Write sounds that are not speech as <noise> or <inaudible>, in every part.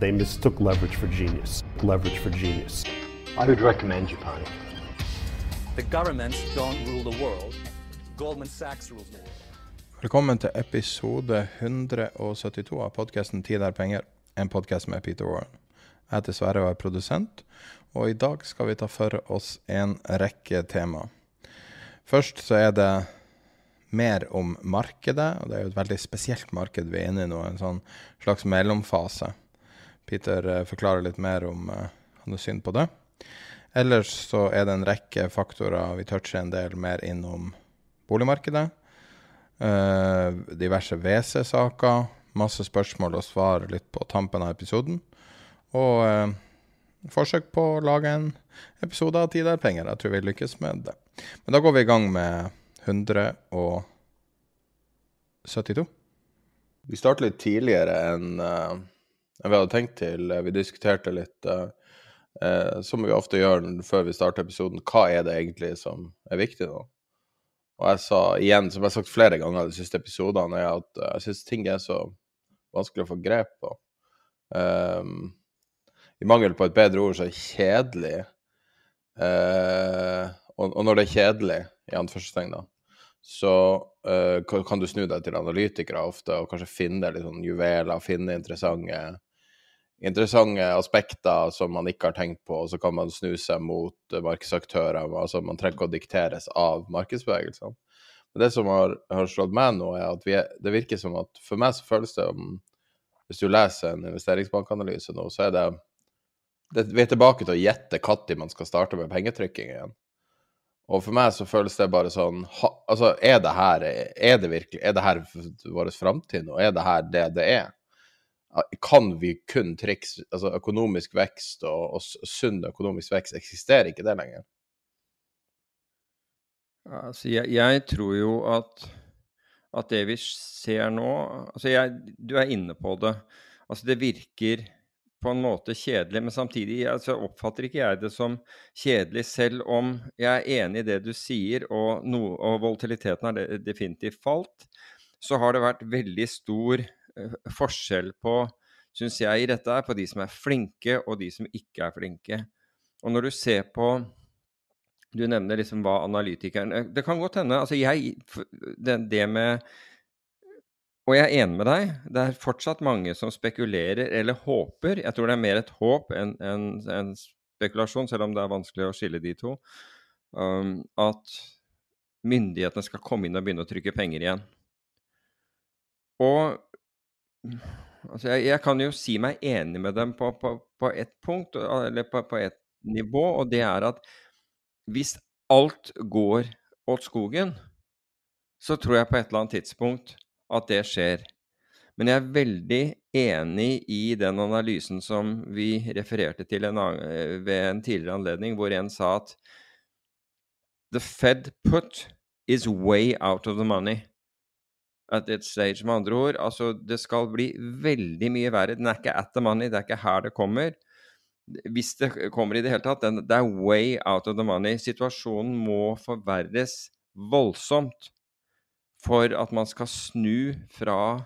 They mistook leverage for genius. Leverage for genius. I would recommend Japan. The governments don't rule the world. Goldman Sachs rules the world. Velkommen til episode 172 av podkasten 'Tid er penger', en podkast med Peter Warren. Jeg heter Sverre og er produsent, og i dag skal vi ta for oss en rekke tema. Først så er det mer om markedet, og det er jo et veldig spesielt marked vi er inne i nå, en sånn slags mellomfase. Peter eh, forklarer litt mer om han hans syn på det. Ellers så er det en rekke faktorer. Vi toucher en del mer innom boligmarkedet. Uh, diverse WC-saker. Masse spørsmål og svar litt på tampen av episoden. Og uh, forsøk på å lage en episode av Tid er penger. Jeg tror vi lykkes med det. Men da går vi i gang med 172. Vi starter litt tidligere enn uh, vi hadde tenkt til. Vi diskuterte litt, uh, uh, som vi ofte gjør før vi starter episoden, hva er det egentlig som er viktig nå? Og jeg sa igjen, som jeg har sagt flere ganger de siste episodene, er at uh, jeg syns ting er så vanskelig å få grep på. Um, I mangel på et bedre ord, så er det kjedelig. Og, og, når det er kjedelig, i anførselstegn, da, så kan du snu deg til analytikere ofte og kanskje finne litt sånn juveler, finne interessante interessante aspekter som man ikke har tenkt på, og så kan man snu seg mot markedsaktører. altså Man trenger ikke å dikteres av markedsbevegelsene. Men det som har, har slått meg nå, er at er, det virker som at for meg så føles det om Hvis du leser en investeringsbankanalyse nå, så er det, det Vi er tilbake til å gjette når man skal starte med pengetrykking igjen. Og for meg så føles det bare sånn ha, Altså, er det her Er det virkelig Er det her vår framtid nå? Er det her det det er? Kan vi kun triks Altså økonomisk vekst og, og sunn økonomisk vekst, eksisterer ikke det lenger? Altså, jeg, jeg tror jo at, at, det vi ser nå altså jeg, Du er inne på det. Altså det virker på en måte kjedelig, men samtidig altså, oppfatter ikke jeg det som kjedelig, selv om jeg er enig i det du sier, og, no, og volatiliteten har definitivt falt. Så har det vært veldig stor forskjell på, syns jeg, i dette er på de som er flinke, og de som ikke er flinke. Og når du ser på Du nevner liksom hva analytikeren eh, Det kan godt hende altså jeg, det, det med og jeg er enig med deg. Det er fortsatt mange som spekulerer eller håper. Jeg tror det er mer et håp enn en, en spekulasjon, selv om det er vanskelig å skille de to. Um, at myndighetene skal komme inn og begynne å trykke penger igjen. Og Altså, jeg, jeg, kan jo si meg enig med dem på, på, på ett punkt, eller på, på ett nivå, og det er at hvis alt går åt skogen, så tror jeg på et eller annet tidspunkt at det skjer. Men jeg er veldig enig i den analysen som vi refererte til en annen, ved en tidligere anledning, hvor en sa at The Fed put is way out of the money at et stage. Med andre ord, altså det skal bli veldig mye verre. Den er ikke at the money, det er ikke her det kommer. Hvis det kommer i det hele tatt. Den, det er way out of the money. Situasjonen må forverres voldsomt for at man skal snu fra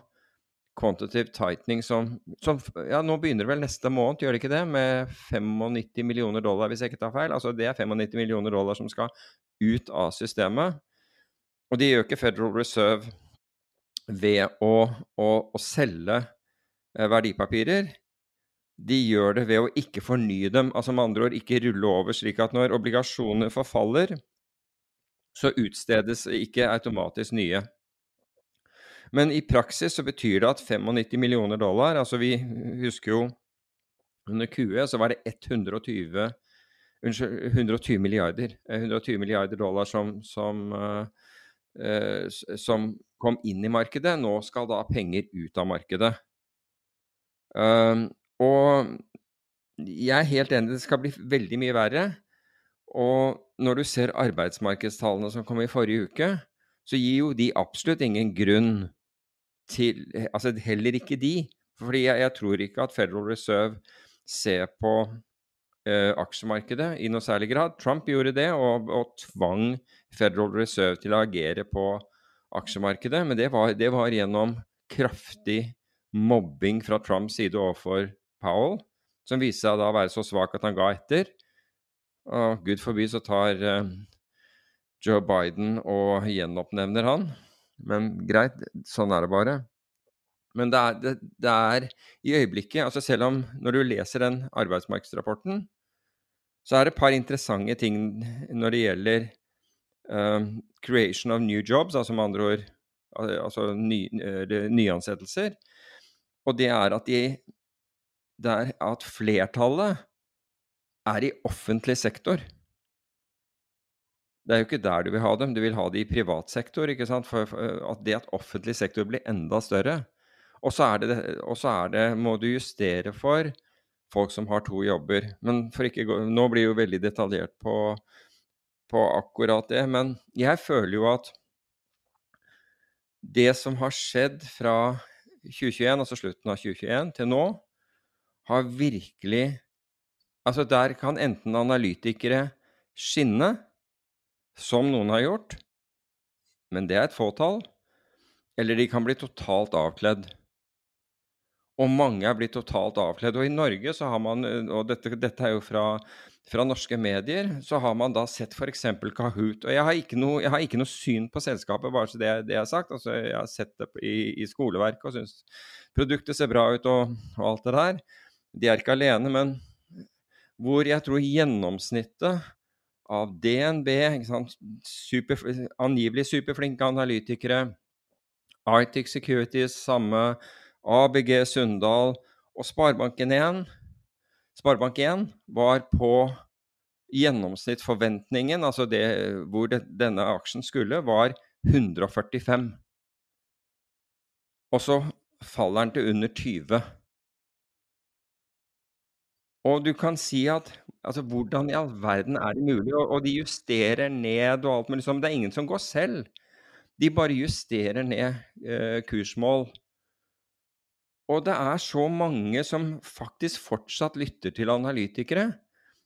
quantitative tightening som, som, Ja, nå begynner det vel neste måned, gjør det ikke det? Med 95 millioner dollar, hvis jeg ikke tar feil. Altså det er 95 millioner dollar som skal ut av systemet. Og de gjør ikke Federal Reserve ved å, å, å selge eh, verdipapirer. De gjør det ved å ikke fornye dem, altså med andre ord ikke rulle over, slik at når obligasjoner forfaller, så utstedes ikke automatisk nye. Men i praksis så betyr det at 95 millioner dollar Altså, vi husker jo under QE så var det 120 Unnskyld, 120 milliarder. 120 milliarder dollar som, som, uh, som kom inn i markedet. Nå skal da penger ut av markedet. Um, og jeg er helt enig, det skal bli veldig mye verre. Og når du ser arbeidsmarkedstallene som kom i forrige uke, så gir jo de absolutt ingen grunn til Altså heller ikke de. Fordi jeg, jeg tror ikke at Federal Reserve ser på eh, aksjemarkedet i noe særlig grad. Trump gjorde det og, og, tvang Federal Reserve til å agere på aksjemarkedet. Men det var, det var gjennom kraftig mobbing fra Trumps side overfor Powell, som viste seg da å være så svak at han ga etter. Og gud forby så tar uh, Joe Biden og gjenoppnevner han. Men greit, sånn er det bare. Men det er, det, det er, i øyeblikket altså Selv om når du leser den arbeidsmarkedsrapporten, så er det et par interessante ting når det gjelder uh, creation of new jobs, altså med andre ord altså ny, uh, nyansettelser. Og det er at, de, det er at flertallet er i offentlig sektor. Det er jo ikke der du vil ha dem, du vil ha det i privat sektor. ikke sant? For, at det at offentlig sektor blir enda større. Og så er det, og så er det må du justere for folk som har to jobber. Men for ikke Nå blir det jo veldig detaljert på, på akkurat det. Men jeg føler jo at det som har skjedd fra 2021, altså slutten av 2021, til nå, har virkelig Altså, der kan enten analytikere skinne, som noen har gjort, men det er et fåtall, eller de kan bli totalt avkledd. Og mange er blitt totalt avkledd. Og i Norge så har man, og dette, dette er jo fra, fra, norske medier, så har man da sett f.eks. Kahoot. Og jeg har, ikke noe, jeg har ikke noe syn på selskapet, bare så det, det er sagt. Altså, jeg har sett det i, i skoleverket og syns produktet ser bra ut og, og alt det der. De er ikke alene, men hvor jeg tror gjennomsnittet av DNB, super, angivelig superflinke analytikere, Arctic Securities, samme ABG Sundal og Sparebanken1 Sparebank1 var på gjennomsnittsforventningen, altså det, hvor det, denne aksjen skulle, var 145. Og så faller den til under 20. Og du kan si at altså, hvordan i all verden er det mulig? Og, og de justerer ned og alt mulig sånn. Det er ingen som går selv. De bare justerer ned eh, kursmål. Og det er så mange som faktisk fortsatt lytter til analytikere.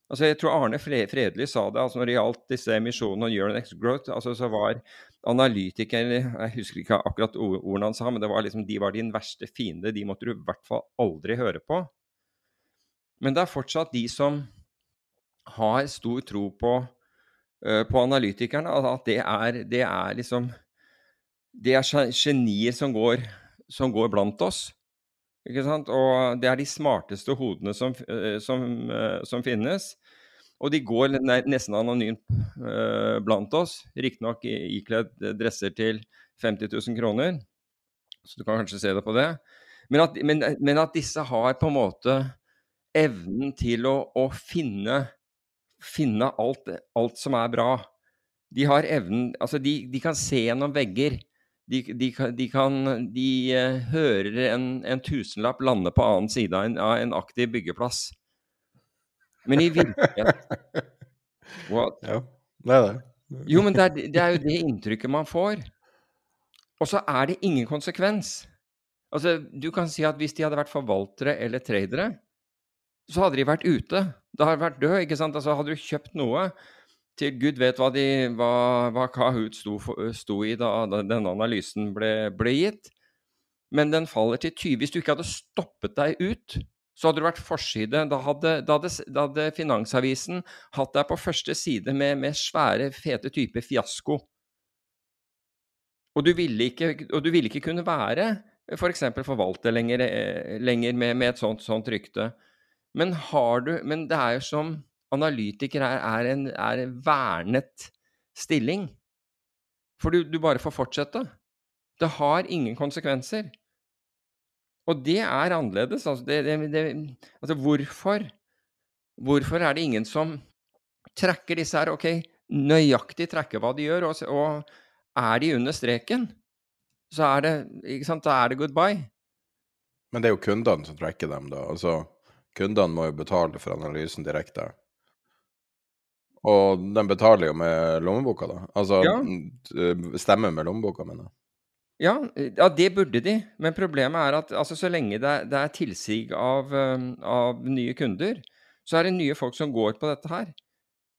Altså, jeg tror Arne Fredelig sa det altså når det gjaldt disse emisjonene og Euronex Growth. altså så var analytikere Jeg husker ikke akkurat ordene han sa, men det var liksom, de var din verste fiende. De måtte du i hvert fall aldri høre på. Men det er fortsatt de som har stor tro på, uh, på analytikerne. At det er, det er liksom Det er genier som går, som går blant oss. Ikke sant? Og det er de smarteste hodene som, eh, som, eh, som finnes. Og de går nesten anonymt uh, blant oss, riktignok ikledd dresser til 50 000 kroner. Så du kan kanskje se det på det. Men at, men, men at disse har på en måte evnen til å, å finne, finne alt, alt, som er bra. De har evnen Altså, de, de kan se gjennom vegger. De, de, de, kan, de uh, hører en, en, tusenlapp lande på annen side av en, av en aktiv byggeplass. Men i virkeligheten <laughs> What? Ja, det er det. Jo, men det er, det er, jo det inntrykket man får. Og så er det ingen konsekvens. Altså, Du kan si at hvis de hadde vært forvaltere eller tradere, så hadde de vært ute. Da hadde vært død. ikke sant? Altså, Hadde du kjøpt noe til Gud vet hva, de, hva, hva Kahoot sto, for, sto, i da denne analysen ble, ble, gitt. Men den faller til 20. Hvis du ikke hadde stoppet deg ut, så hadde du vært forside. Da hadde, da hadde, da hadde Finansavisen hatt deg på første side med, med svære, fete typer fiasko. Og du ikke, og du ville ikke kunne være f.eks. For forvalter lenger, eh, lenger med, med, et sånt, sånt rykte. Men, du, men det er jo som analytiker er, er, en, er vernet stilling. For du, du, bare får fortsette. Det har ingen konsekvenser. Og det er annerledes. Altså, det, det, det, altså hvorfor? Hvorfor er det ingen som tracker disse her? Ok, nøyaktig tracker hva de gjør, og, og er de under streken, så er det ikke sant, da er det goodbye. Men det er jo kundene som tracker dem, da. Altså, kundene må jo betale for analysen direkte. Og de betaler jo med lommeboka, da. Altså Ja. stemmer med lommeboka, mener jeg. Ja, ja, det burde de. Men problemet er at altså, så lenge det, er- det er tilsig av, um, av nye kunder, så er det nye folk som går på dette her.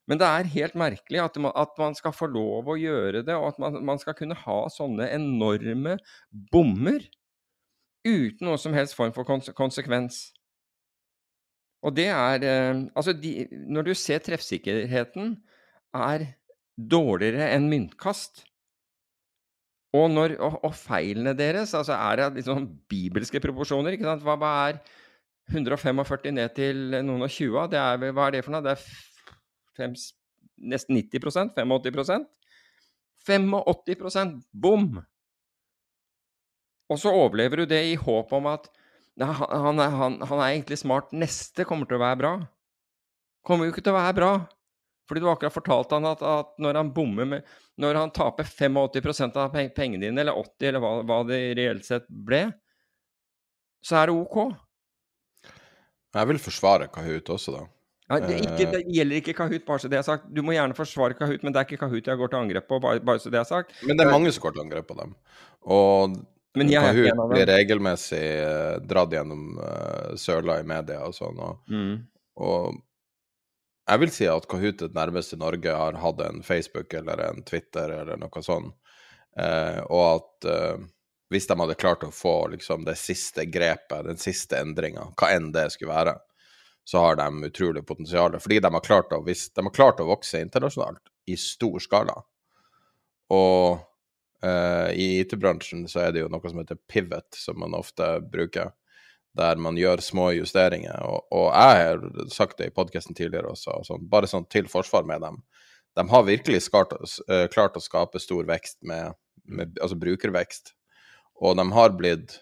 Men det er helt merkelig at, man- at man skal få lov å gjøre det, og at man, man skal kunne ha sånne enorme bommer uten noe som helst form for konse konsekvens. Og det er eh, Altså, de, når du ser treffsikkerheten er dårligere enn myntkast og, når, og, og feilene deres, altså er litt sånn bibelske proporsjoner, ikke sant? Hva, hva er 145 ned til noen og 20? Det er, hva er det for noe? Det er fem, nesten 90 85 85% bom! Og så overlever du det i håp om at han, han, han, han er egentlig smart, neste kommer til å være bra. Kommer jo ikke til å være bra. Fordi du akkurat fortalte han at, at når han bommer med Når han taper 85 av pengene dine, eller 80 eller hva, hva det reelt sett ble, så er det OK. Jeg vil forsvare Kahoot også, da. Ja, det, ikke, Eh. det gjelder ikke Kahoot, bare så det er sagt. Du må gjerne forsvare Kahoot, men det er ikke Kahoot jeg går til angrep på, bare, bare så det er sagt. Men det er mange som går til angrep på dem. Og Men jeg er ikke en av blir regelmessig eh, dratt gjennom uh, søla i media og sånn. Og, Mm. og jeg vil si at Kahoot det nærmeste Norge har hatt en Facebook eller en Twitter eller noe sånt. Eh, og at eh, hvis de hadde klart å få liksom, det siste grepet, den siste endringa, hva enn det skulle være, så har de utrolig potensial. Fordi de har klart å, hvis, de har klart å vokse internasjonalt i stor skala. Og eh, i IT-bransjen så er det jo noe som heter pivot, som man ofte bruker. Der man gjør små justeringer. Og, og jeg har sagt det i podkasten tidligere også, sånn, bare sånn til forsvar med dem. De har virkelig skart, uh, klart å skape stor vekst med, med altså brukervekst. Og de har blitt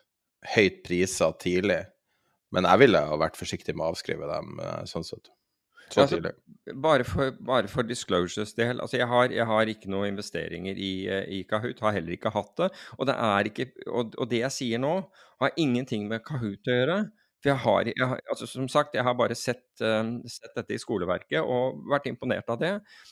høyt prisa tidlig. Men jeg ville ha vært forsiktig med å avskrive dem uh, sånn sett. Så altså. Bare for, bare for disclosures del. Altså jeg, har, jeg har ikke noen investeringer i, eh, i Kahoot, har heller ikke hatt det. Og det, er ikke, og, og det jeg sier nå, har ingenting med Kahoot å gjøre. For jeg har, jeg altså Som sagt, jeg har bare sett, uh, sett dette i skoleverket og vært imponert av det.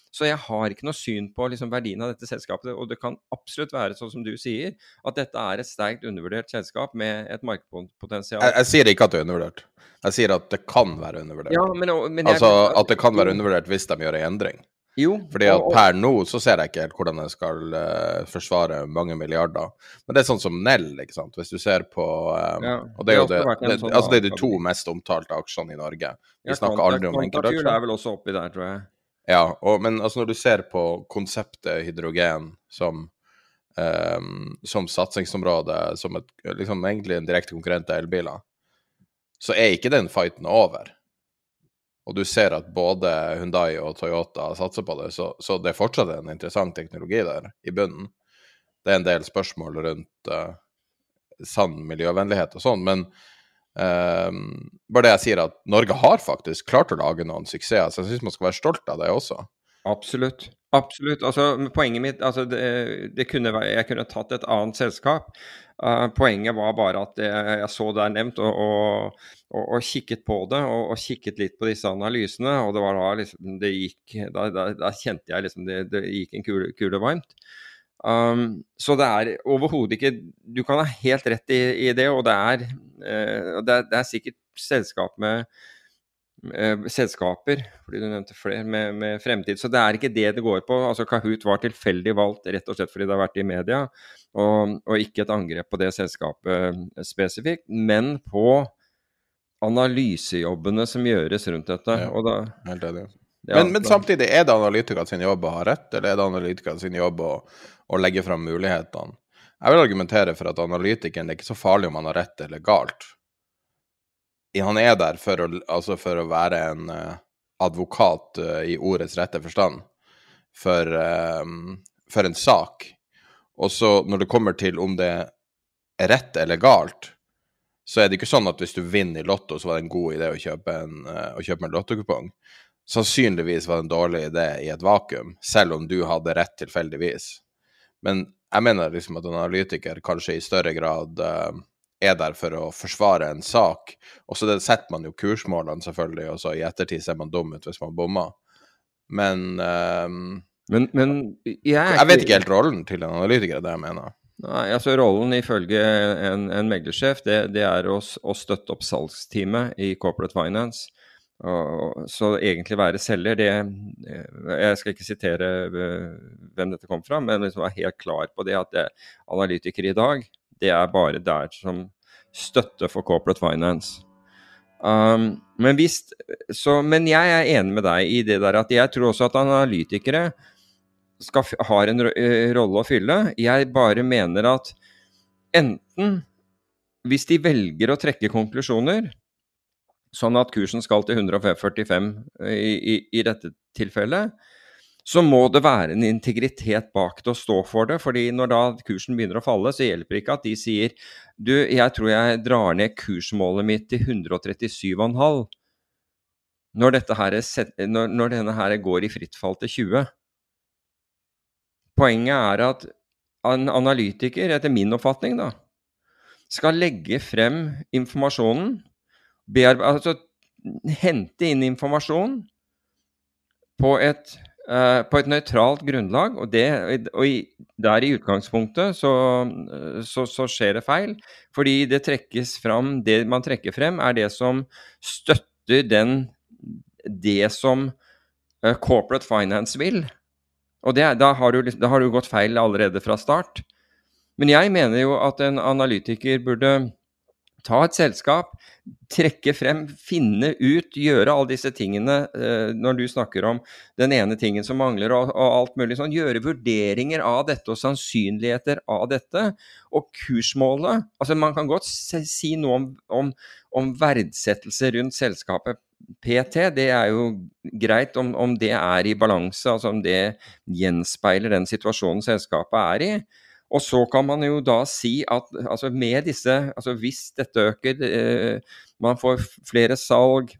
Så jeg har ikke noe syn på liksom, verdien av dette selskapet. Og det kan absolutt være sånn som du sier, at dette er et sterkt undervurdert selskap med et markedspotensial. Jeg, jeg sier ikke at det er undervurdert. Jeg sier at det kan være undervurdert. Ja, men, men altså at det kan være undervurdert hvis de gjør en endring. Jo, Fordi at per nå så ser jeg ikke helt hvordan jeg skal uh, forsvare mange milliarder. Men det er sånn som Nell, ikke sant. Hvis du ser på um, Ja, Og det er jo det det, sånn altså det er de to mest omtalte aksjene i Norge. Vi Ja, snakker aldri om enkeltaksjer. er vel også oppi der, tror jeg. Ja, og, men altså når du ser på konseptet hydrogen som, um, som satsingsområde, som et, liksom egentlig en direkte konkurrent til elbiler, så er ikke den fighten over. Og du ser at både Hundai og Toyota satser på det, så, så det er fortsatt en interessant teknologi der i bunnen. Det er en del spørsmål rundt uh, sann miljøvennlighet og sånn, men ehm, bare det jeg sier, at Norge har faktisk klart å lage noen suksesser, så jeg syns man skal være stolt av det også. Absolutt. Absolutt. Altså, poenget mitt altså, det, det kunne være, Jeg kunne tatt et annet selskap. Uh, poenget var bare at jeg, jeg så det er nevnt, og, og, og, og kikket på det. Og, kikket litt på disse analysene, og det var da liksom det gikk, Da, da, da kjente jeg liksom det, det gikk en kule, kule varmt. Um, så det er overhodet ikke Du kan ha helt rett i, i det, og det er, uh, det det er sikkert selskap med eh, selskaper, fordi du nevnte flere, med, med fremtid. Så det er ikke det det går på. Altså Kahoot var tilfeldig valgt rett og slett fordi det har vært i media, og, og ikke et angrep på det selskapet spesifikt, men på analysejobbene som gjøres rundt dette. Ja. Og da, Helt enig. ja, men, men samtidig, er det analytikerne sin jobb å ha rett, eller er det analytikerne sin jobb å, å legge fram mulighetene? Jeg vil argumentere for at analytikeren det er ikke så farlig om han har rett eller galt. Han er der for å, altså for å være en eh, advokat uh, i ordets rette forstand for, eh, for en sak. Og så når det kommer til om det er rett eller galt, så er det ikke sånn at hvis du vinner i Lotto, så var det en god idé å kjøpe en, uh, å kjøpe en lottokupong. Sannsynligvis var det en dårlig idé i et vakuum, selv om du hadde rett tilfeldigvis. Men jeg mener liksom at en analytiker kanskje i større grad uh, er der for å forsvare en sak. Og så setter man jo kursmålene, selvfølgelig, og så i ettertid ser man dum ut hvis man bommer. Men, um, men, men jeg, jeg, vet ikke helt rollen til en analytiker, det jeg mener. Nei, altså Rollen ifølge en, en meglersjef det, det er å, å, støtte opp salgsteamet i Corporate Finance. Og, så egentlig være selger, det Jeg skal ikke sitere eh, hvem dette kom fra, men liksom være helt klar på det at det, analytikere i dag det er bare der som støtte for corporate finance. Um, men, hvis, så, men, jeg er enig med deg i det der at jeg tror også at analytikere skal, har en eh, rolle å fylle. Jeg bare mener at enten hvis de velger å trekke konklusjoner, sånn at kursen skal til 145 i, i, i dette tilfellet, så må det være en integritet bak det å stå for det. fordi når da kursen begynner å falle, så hjelper det ikke at de sier du, jeg tror jeg drar ned kursmålet mitt til 137,5 når, når, når denne her går i fritt fall til 20. Poenget er at en analytiker, etter min oppfatning, da, skal legge frem informasjonen, altså hente inn informasjon på et Uh, på et nøytralt grunnlag, og, det, og i, der i utgangspunktet så, så, så, skjer det feil. Fordi det trekkes fram Det man trekker frem, er det som støtter den Det som uh, corporate finance vil. Og det, da, har du, da har du gått feil allerede fra start. Men jeg mener jo at en analytiker burde ta et selskap, trekke frem, finne ut, gjøre alle disse tingene eh, når du snakker om den ene tingen som mangler og, og, alt mulig sånn. Gjøre vurderinger av dette og sannsynligheter av dette. Og kursmålet altså Man kan godt si noe om, om, om verdsettelse rundt selskapet PT. Det er jo greit om, om det er i balanse, altså om det gjenspeiler den situasjonen selskapet er i. Og så kan man jo da si at altså med disse altså Hvis dette øker, eh, man får flere salg,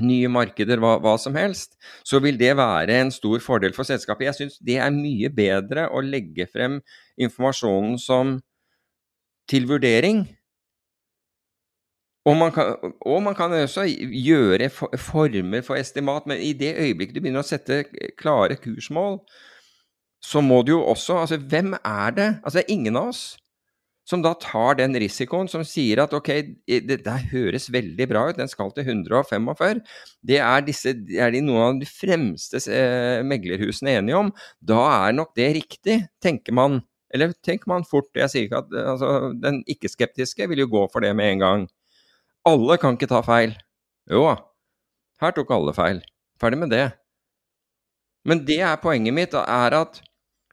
nye markeder, hva, hva, som helst, så vil det være en stor fordel for selskapet. Jeg syns det er mye bedre å legge frem informasjonen som til vurdering. Og man, kan, og man kan også gjøre former for estimat, men i det øyeblikket du begynner å sette klare kursmål, så må du jo også Altså, hvem er det? Altså, det er ingen av oss som da tar den risikoen, som sier at ok, det der høres veldig bra ut, den skal til 145. Det er, disse, er de noen av de fremste eh, meglerhusene enige om. Da er nok det riktig, tenker man. Eller tenker man fort. Jeg sier ikke at altså, Den ikke-skeptiske vil jo gå for det med en gang. Alle kan ikke ta feil. Jo, her tok alle feil. Ferdig med det. Men det er poenget mitt, er at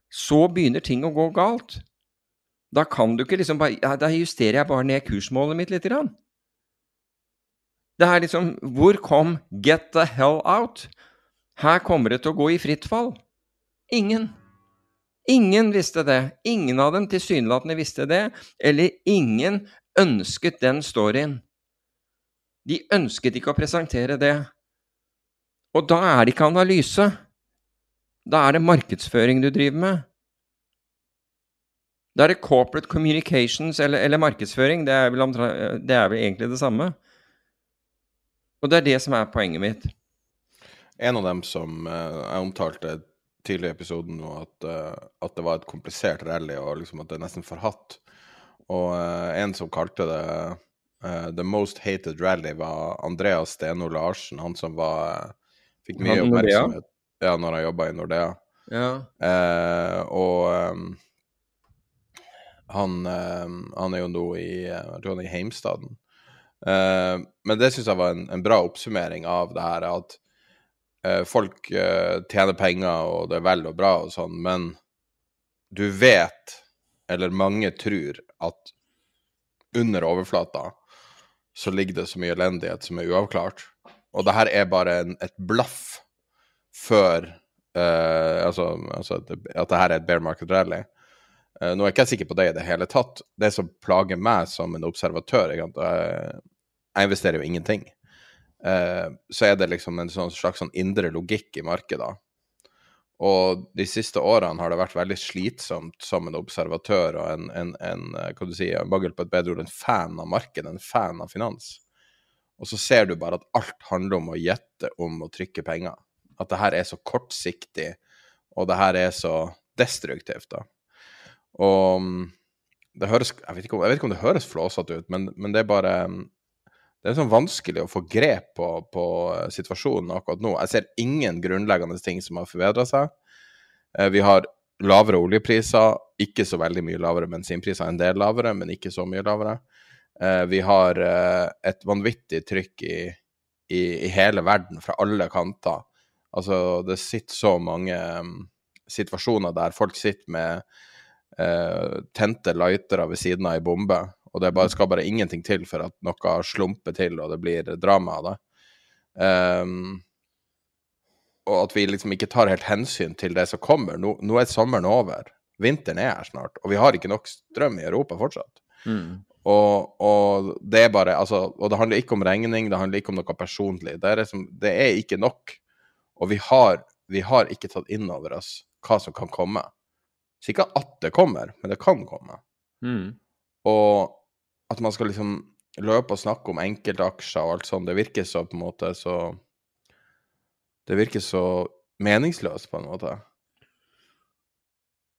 så begynner ting å gå galt. Da kan du ikke liksom bare ja, Da justerer jeg bare ned kursmålet mitt lite grann. Det er liksom Hvor kom 'get the hell out'? Her kommer det til å gå i fritt fall. Ingen. Ingen visste det. Ingen av dem tilsynelatende visste det, eller ingen ønsket den storyen. De ønsket ikke å presentere det. Og da er det ikke analyse. Da er det markedsføring du driver med. Da er det corporate communications eller, eller markedsføring. Det er, det er, vel, egentlig det samme. Og det er det som er poenget mitt. En av dem som uh, jeg omtalte tidligere i episoden nå, at, uh, at, det var et komplisert rally, og liksom at det er nesten forhatt. Og uh, en som kalte det The Most Hated Rally, var Andreas Steno Larsen. Han som var Fikk mye oppmerksomhet ja, når jeg jobba i Nordea. Ja. Eh, og um, han, um, han, er jo nå i jeg tror han er i heimstaden. Eh, men det syns jeg var en, en, bra oppsummering av det her at eh, folk uh, tjener penger, og det er vel og bra og sånn, men du vet, eller mange tror, at under overflata så ligger det så mye elendighet som er uavklart. Og det her er bare en, et blaff før uh, altså, altså, at det her er et bear market rally. Uh, nå er jeg ikke sikker på det i det hele tatt. Det som plager meg som en observatør jeg, jeg investerer jo ingenting. Uh, så er det liksom en sånn slags sånn indre logikk i markedet. Og de siste årene har det vært veldig slitsomt som en observatør og en, en, en hva du si, mangel på et bedre ord, en fan av markedet, en fan av finans. Og så ser du bare at alt handler om å gjette om å trykke penger. At det her er så kortsiktig, og det her er så destruktivt, da. Og mm, det høres Jeg vet ikke om, vet ikke om det høres flåsete ut, men, men, det er bare mm, Det er sånn vanskelig å få grep på, på eh, situasjonen akkurat nå. Jeg ser ingen grunnleggende ting som har forbedra seg. Eh, vi har lavere oljepriser, ikke så veldig mye lavere bensinpriser, en del lavere, men ikke så mye lavere. Eh, vi har et vanvittig trykk i, i, i, hele verden, fra alle kanter. Altså, det sitter så mange um, situasjoner der folk sitter med uh, tente lightere ved siden av ei bombe, og det bare, skal bare ingenting til for at noe slumper til og det blir drama av det. Um, og at vi liksom ikke tar helt hensyn til det som kommer. Nå, nå er sommeren over. Vinteren er her snart, og vi har ikke nok strøm i Europa fortsatt. Mm. Og, og, det er bare altså, Og det handler ikke om regning, det handler ikke om noe personlig. Det er, liksom, det er ikke nok. Og vi har, vi har, ikke tatt inn over oss hva som kan komme. Så ikke at det kommer, men det kan komme. Mm. Og at man skal liksom løpe og snakke om enkeltaksjer og alt sånt, det virker så på en måte så Det virker så meningsløst, på en måte.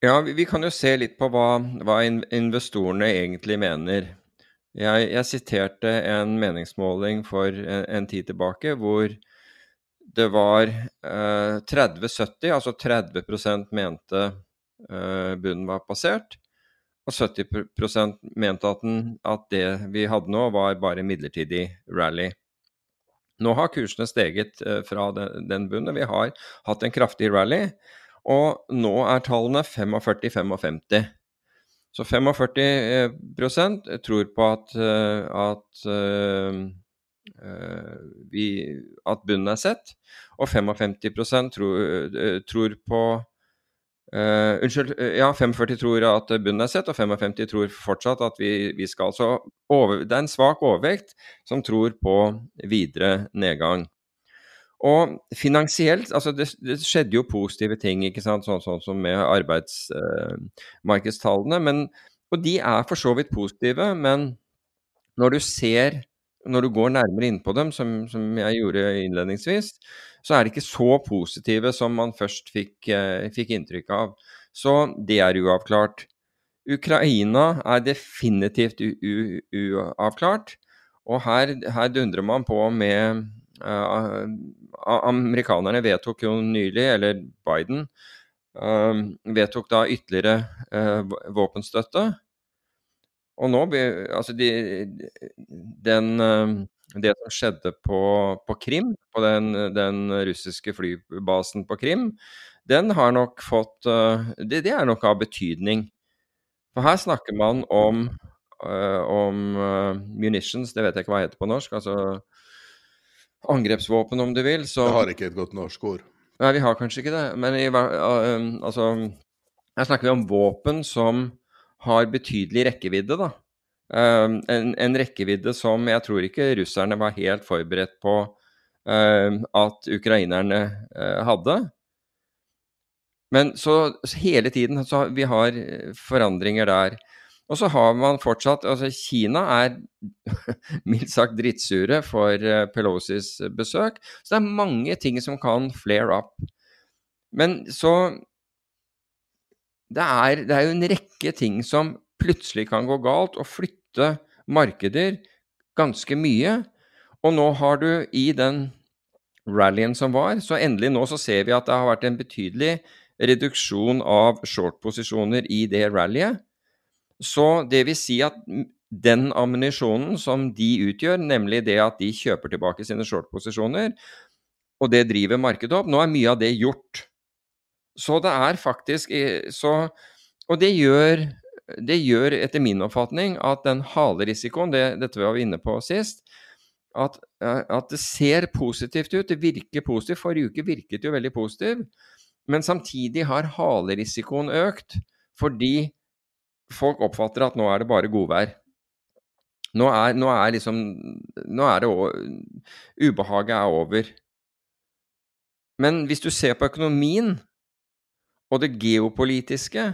Ja, vi, vi, kan jo se litt på hva, hva investorene egentlig mener. Jeg, jeg, siterte en meningsmåling for en, en, tid tilbake hvor det var eh, 30-70, altså 30 mente eh, bunnen var passert, og 70 mente at, den, at det vi hadde nå, var bare midlertidig rally. Nå har kursene steget eh, fra den, den bunnen. Vi har hatt en kraftig rally. Og nå er tallene 45-55. Så 45 eh, tror på at, eh, at, eh, vi, at bunnen er sett, og 55 tror, tror på Uh, unnskyld, ja, 45 tror at bunnen er sett, og 55 tror fortsatt at vi, vi skal. Så over, det er en svak overvekt som tror på videre nedgang. Og finansielt altså det, det, skjedde jo positive ting, ikke sant, sånn, sånn som med arbeidsmarkedstallene. Uh, og de er for så vidt positive, men når du ser når du går nærmere innpå dem, som, som, jeg gjorde innledningsvis, så er de ikke så positive som man først fikk, eh, fikk inntrykk av. Så det er uavklart. Ukraina er definitivt uavklart. Og her, her dundrer man på med uh, Amerikanerne vedtok jo nylig, eller Biden uh, vedtok da ytterligere uh, våpenstøtte. Og nå Altså, de, den uh, Det som skjedde på, på Krim, på den, den, russiske flybasen på Krim, den har nok fått det, det, er nok av betydning. For her snakker man om, om munitions, det vet jeg ikke hva det heter på norsk. altså angrepsvåpen, om du vil. Så Jeg har ikke et godt norsk ord. Nei, vi har kanskje ikke det. Men i, altså Her snakker vi om våpen som har betydelig rekkevidde, da. Um, en, en, rekkevidde som jeg tror ikke russerne var helt forberedt på um, at ukrainerne hadde. Men så, så hele tiden så vi har forandringer der. Og så har man fortsatt Altså, Kina er <laughs> mildt sagt drittsure for eh, Pelosis besøk. Så det er mange ting som kan flare up. Men så det er, det er jo en rekke ting som plutselig kan gå galt, og flytte markeder ganske mye. Og nå har du i den rallyen som var, så endelig nå så ser vi at det har vært en betydelig reduksjon av short-posisjoner i det rallyet. Så det vil si at den ammunisjonen som de utgjør, nemlig det at de kjøper tilbake sine short-posisjoner, og det driver markedet opp, nå er mye av det gjort. Så det er faktisk så, Og det gjør, det gjør etter min oppfatning at den halerisikoen, det, dette vi inne på sist, at, at, det ser positivt ut. Det virker positivt. Forrige uke virket jo veldig positiv. Men samtidig har halerisikoen økt fordi folk oppfatter at nå er det bare godvær. Nå er, nå er liksom Nå er det Ubehaget er over. Men hvis du ser på økonomien og det geopolitiske,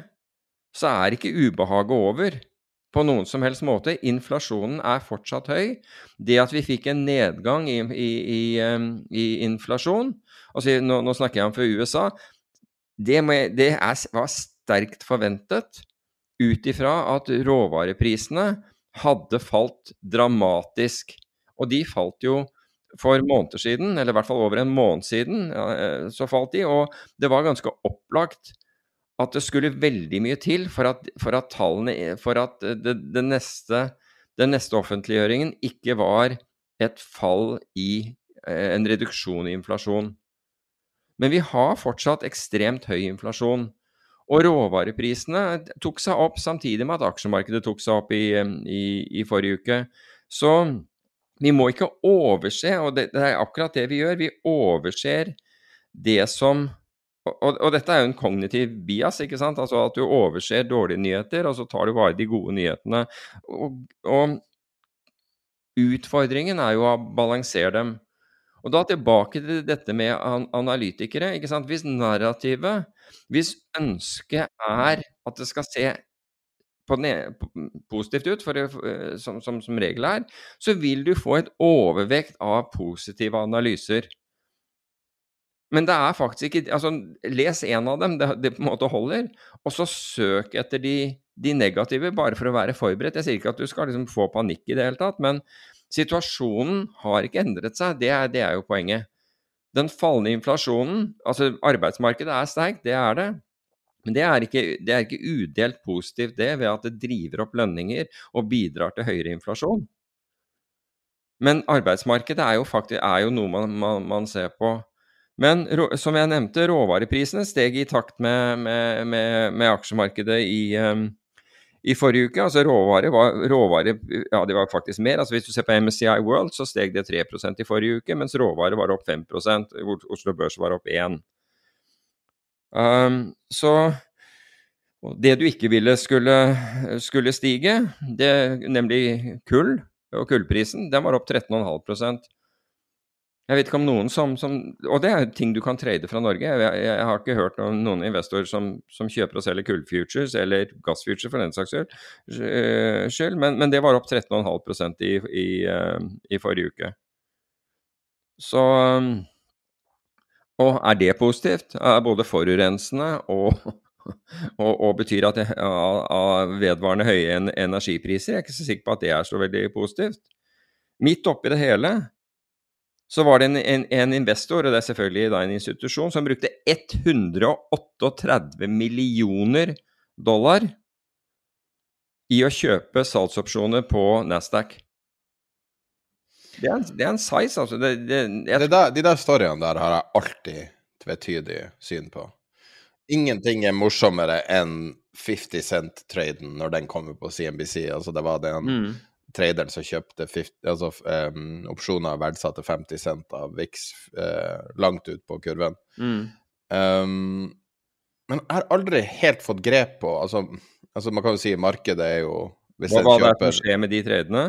så er ikke ubehaget over på noen som helst måte. Inflasjonen er fortsatt høy. Det at vi fikk en nedgang i, i, i, i inflasjon altså nå, nå, snakker jeg om for USA. Det, må, det er, var sterkt forventet ut ifra at råvareprisene hadde falt dramatisk. Og de falt jo for måneder siden, eller i hvert fall over en måned siden, eh, så falt de. Og det var ganske opplagt at det skulle veldig mye til for at, for at tallene For at det, neste, den neste offentliggjøringen ikke var et fall i eh, en reduksjon i inflasjon. Men vi har fortsatt ekstremt høy inflasjon. Og råvareprisene tok seg opp samtidig med at aksjemarkedet tok seg opp i, i, i forrige uke. Så vi må ikke overse, og det, det, er akkurat det vi gjør, vi overser det som og, og, dette er jo en kognitiv bias, ikke sant? Altså at du overser dårlige nyheter, og så tar du bare de gode nyhetene. Og, og utfordringen er jo å balansere dem. Og da tilbake til dette med analytikere. ikke sant? Hvis narrativet, hvis ønsket er at det skal se positivt ut, for, eh, som, som, som regel er, så vil du få et overvekt av positive analyser. Men det er faktisk ikke altså, Les en av dem, det, det, på en måte holder. Og så søk etter de, de, negative, bare for å være forberedt. Jeg sier ikke at du skal liksom få panikk i det hele tatt, men situasjonen har ikke endret seg. Det er, det er jo poenget. Den fallende inflasjonen Altså, arbeidsmarkedet er sterkt, det er det. Men det er, ikke, det er ikke udelt positivt det, ved at det driver opp lønninger og bidrar til høyere inflasjon. Men arbeidsmarkedet er jo, faktisk, er jo noe man, man, man, ser på. Men som jeg nevnte, råvareprisene steg i takt med, med, med, med aksjemarkedet i, um, i, forrige uke. Altså råvare var, råvare, ja, det var faktisk mer. Altså Hvis du ser på MSCI World, så steg det 3% i forrige uke, mens råvare var opp 5% Oslo Børs var opp 1 Um, så det du ikke ville skulle, skulle stige, det, nemlig kull og kullprisen, den var opp 13,5% jeg vet ikke om noen som, som, Og det er ting du kan trade fra Norge. Jeg, jeg, har ikke hørt om noen investorer som, som kjøper og selger kullfutures, eller gassfutures for den saks skyld, men, men, det var opp 13,5 i, i, eh, i forrige uke. Så og er det positivt? Er både forurensende og, <laughs> og, og betyr at det av vedvarende høye energipriser? Jeg er ikke så sikker på at det er så veldig positivt. Midt oppi det hele så var det en, en, en, investor, og det er selvfølgelig da en institusjon, som brukte 138 millioner dollar i å kjøpe salgsopsjoner på Nasdaq. Det er, det er en size, altså. Det, det, jeg... der, de der storyene der har jeg alltid tvetydig syn på. Ingenting er morsommere enn 50 Cent-traden når den kommer på CNBC. Altså, det var den mm. traderen som kjøpte 50, altså, um, opsjoner verdsatte 50 cent av VIX uh, langt ut på kurven. Mm. Um, men jeg har aldri helt fått grep på altså, altså, man kan jo si markedet er jo Hva, var det som skjer med de tradene?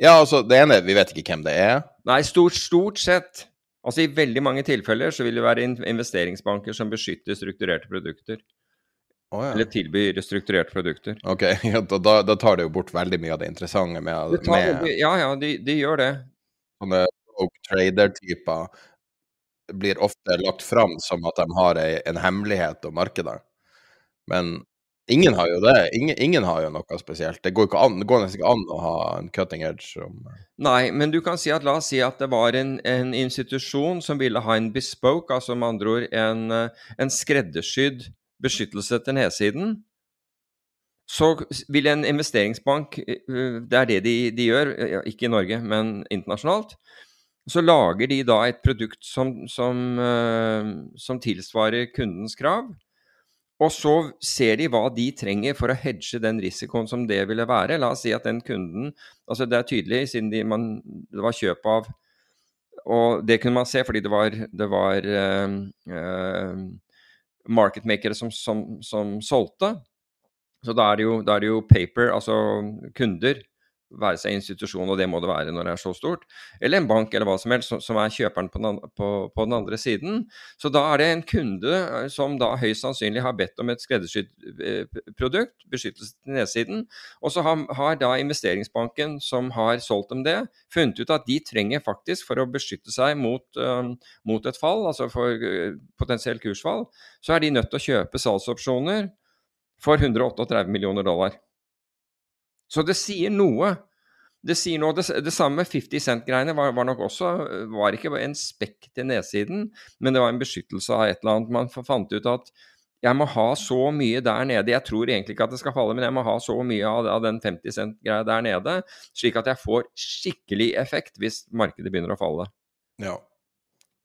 Ja, altså, det ene Vi vet ikke hvem det er. Nei, stort, stort sett. Altså I veldig mange tilfeller så vil det være investeringsbanker som beskytter strukturerte produkter. Oh, ja. Eller tilbyr strukturerte produkter. Ok, <laughs> ja, da, da, tar det jo bort veldig mye av det interessante med, det med Ja, ja, de, de, gjør det. Sånne trader-typer blir ofte lagt fram som at de har en hemmelighet om markedet. Men Ingen har jo det. Ingen, ingen, har jo noe spesielt. Det går, an, det går, nesten ikke an å ha en cutting edge som Nei, men du kan si at la oss si at det var en, en institusjon som ville ha en bespoke, altså med andre ord en, en skreddersydd beskyttelse til nedsiden. Så vil en investeringsbank, eh, det er det de, de gjør, ikke i Norge, men internasjonalt, så lager de da et produkt som, som, eh, som tilsvarer kundens krav. Og så ser de hva de trenger for å hedge den risikoen som det ville være. La oss si at den kunden altså Det er tydelig, siden de, man, det var kjøp av Og det kunne man se fordi det var, det var uh, uh, marketmakere som, som, som, solgte. Så da er, det jo, da er det jo paper, altså kunder, være seg institusjon, og det må det være når det er så stort, eller en bank eller hva som helst, som, er kjøperen på den, på, på den, andre siden. Så da er det en kunde eh, som da høyst sannsynlig har bedt om et skreddersydd eh, produkt, beskyttelse til nedsiden, og så har, har, da investeringsbanken som har solgt dem det, funnet ut at de trenger faktisk, for å beskytte seg mot, um, mot et fall, altså for uh, potensielt kursfall, så er de nødt til å kjøpe salgsopsjoner for 138 millioner dollar. Så det sier noe. Det sier noe, det, det samme med 50 Cent-greiene var, var, nok også var ikke en spekk til nedsiden, men det var en beskyttelse av et eller annet. Man fant ut at jeg må ha så mye der nede, jeg tror egentlig ikke at det skal falle, men jeg må ha så mye av, av den 50 Cent-greia der nede, slik at jeg får skikkelig effekt hvis markedet begynner å falle. Ja.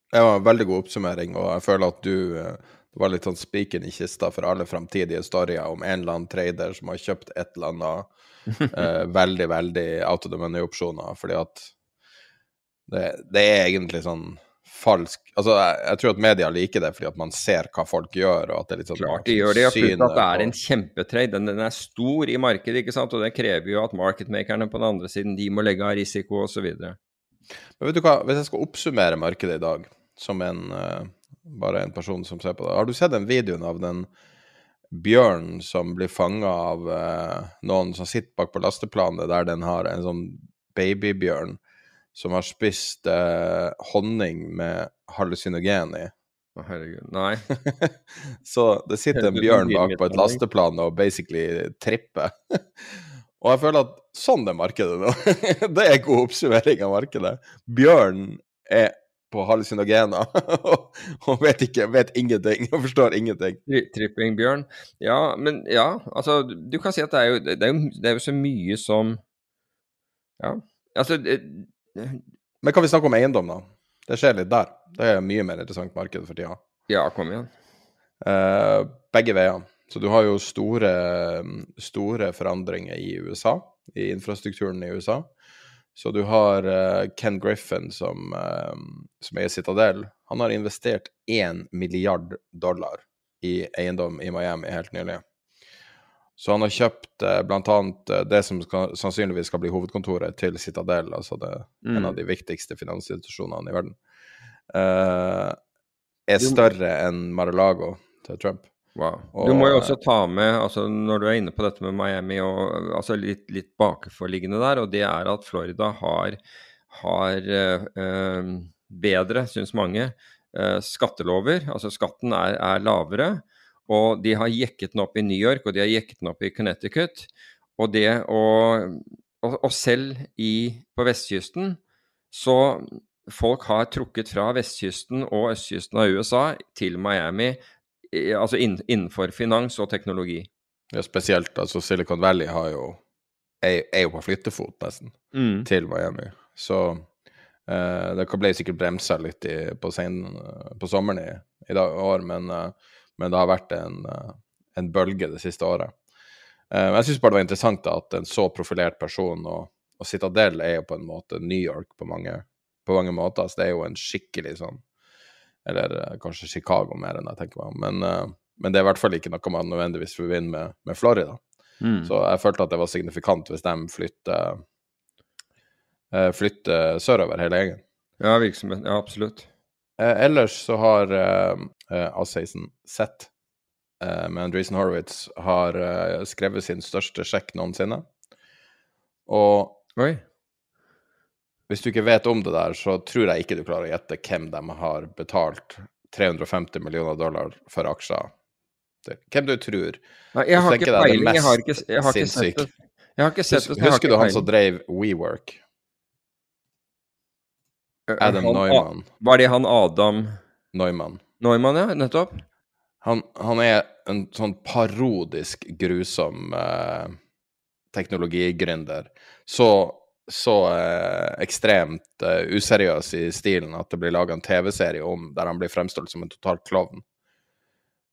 Det var en veldig god oppsummering, og jeg føler at du eh, det var litt sånn spiken i kista for alle framtidige storyer om en eller annen trader som har kjøpt et eller annet <laughs> eh, veldig, veldig out of the money-opsjoner, fordi at det, det, er egentlig sånn falsk Altså, jeg, jeg, tror at media liker det fordi at man ser hva folk gjør, og at det er litt sånn Klart de gjør det, og plutselig at det er en kjempetrade. Den, den, er stor i markedet, ikke sant, og det krever jo at marketmakerne på den andre siden, de må legge av risiko osv. Men vet du hva, hvis jeg skal oppsummere markedet i dag som en uh, bare en person som ser på det. Har du sett den videoen av den bjørnen som blir fanga av uh, noen som sitter bak på lasteplanet, der den har en sånn babybjørn som har spist uh, honning med hallusinogen i? Å, herregud. Nei. <laughs> så det sitter en bjørn bak på et lasteplan og basically tripper. <laughs> og jeg føler at sånn er markedet nå. <laughs> det er god oppsummering av markedet. Bjørn er på hallusinogener <laughs> og vet ikke, vet ingenting og forstår ingenting. Tripping bjørn. Ja, men ja, altså Du kan si at det er jo, det er jo, det er jo så mye som Ja, altså det, Men kan vi snakke om eiendom, da? Det skjer litt der. Det er mye mer interessant marked for tida. Ja, kom igjen. Uh, begge veier. Så du har jo store, store forandringer i USA, i infrastrukturen i USA. Så du har uh, Ken Griffin som, uh, som er i Citadel. Han har investert 1 milliard dollar i eiendom i Miami helt nylig. Så han har kjøpt uh, bl.a. Uh, det som skal, sannsynligvis skal bli hovedkontoret til Citadel, altså det, mm. en av de viktigste finansinstitusjonene i verden. Uh, er større enn Mar-a-Lago til Trump. Wow. du må jo også ta med, altså når du er inne på dette med Miami, og altså litt, litt bakenforliggende der, og det er at Florida har, har eh, bedre, syns mange, eh, skattelover. Altså skatten er, er, lavere. Og de har jekket den opp i New York, og de har jekket den opp i Connecticut. Og det å Og, og selv i, på vestkysten så folk har trukket fra vestkysten og østkysten av USA til Miami altså innenfor finans og teknologi. Ja, spesielt. Altså Silicon Valley har jo, er, er jo på flyttefot, nesten, mm. til Miami. Så eh, det ble sikkert bremsa litt i, på, sen, på, sommeren i, i dag, år, men, uh, men, det har vært en, uh, en bølge det siste året. Eh, jeg syns bare det var interessant da, at en så profilert person og, og Citadel er jo på en måte New York på mange, på mange måter. Så det er jo en skikkelig sånn eller uh, kanskje Chicago mer enn jeg tenker meg om. Men, uh, men, det er i hvert fall ikke noe man nødvendigvis forbinder med, med Florida. Mm. Så jeg følte at det var signifikant hvis de flytter, uh, flytter sørover, hele gjengen. Ja, virksomheten. Ja, absolutt. ellers så har eh, A16 sett med Andreessen Horowitz har skrevet sin største sjekk noensinne. Og Oi. Hvis du ikke vet om det der, så tror jeg ikke du klarer å gjette hvem de har betalt 350 millioner dollar for aksjer. Hvem du tror. Nei, jeg har ikke peiling. Jeg har ikke, jeg har ikke sett det. Jeg har ikke sett det. Husker du han som drev WeWork? Adam han, Neumann. Var det han Adam Neumann. Neumann, ja. Nettopp. Han, han er en sånn parodisk grusom eh, teknologigründer. Så så eh, ekstremt eh, useriøs i stilen at det blir laga en TV-serie om der han blir fremstilt som en total klovn.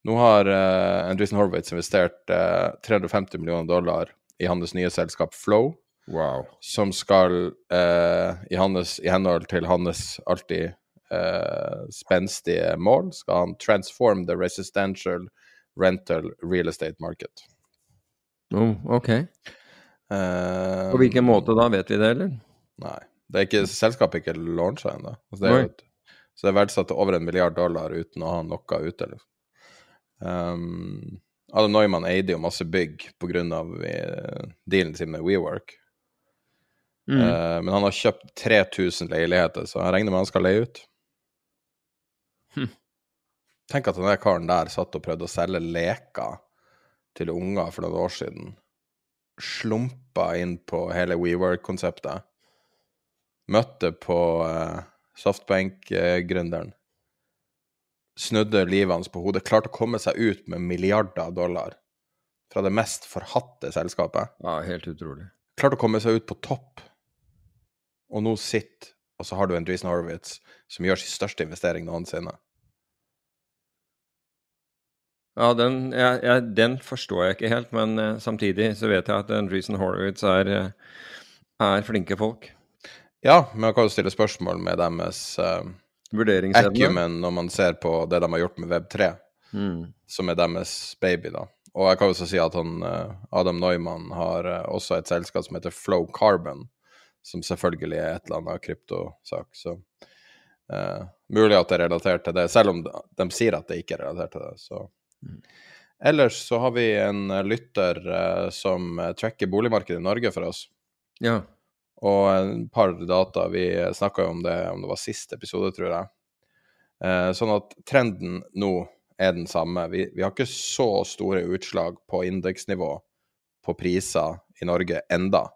Nå har eh, Andreessen Horwitz investert 350 eh, millioner dollar i hans nye selskap Flow, wow. som skal, eh, i, hans, i, henhold til hans alltid eh, spenstige mål, skal han transform the resistential rental real estate market. Oh, ok. Eh, På hvilken måte da, vet vi det, eller? Nei. Det er ikke, selskapet ikke launcha ennå. Altså, det er jo et- så det er verdsatt til over en milliard dollar uten å ha noe ute. Liksom. Um, Adam Neumann eide jo masse bygg pga. Uh, dealen sin med WeWork. Mm. Uh, men han har kjøpt 3000 leiligheter, så jeg regner med han skal leie ut. Hm. Tenk at den der karen der satt og prøvde å selge leker til unger for noen år siden. Slumpa inn på hele WeWork-konseptet. Møtte på uh, Softbank-gründeren. Snudde livet hans på hodet. Klarte å komme seg ut med milliarder av dollar fra det mest forhatte selskapet Ja, helt utrolig. klarte å komme seg ut på topp. Og nå sitter Og så har du en Andreessen Horowitz, som gjør sin største investering noensinne. Ja, den, jeg, jeg, den forstår jeg ikke helt, men uh, samtidig så vet jeg at Andreessen Horowitz er, eh, er flinke folk. Ja, men man kan jo stille spørsmål med deres uh, acumen når man ser på det de har gjort med Web3, Mm. som er deres baby, da. Og jeg kan jo også si at han, eh, Adam Neumann har eh, også et selskap som heter Flow Carbon, som selvfølgelig er et eller annet kryptosak. Så uh, mulig at det er relatert til det, selv om de, de sier at det ikke er relatert til det. Så. Ellers så har vi en eh, lytter eh, som eh, tracker boligmarkedet i Norge for oss. Ja. Og en par data. Vi snakka jo om det om det var siste episode, tror jeg. Eh, sånn at trenden nå er den samme. Vi, vi har ikke så store utslag på indeksnivå på priser i Norge enda.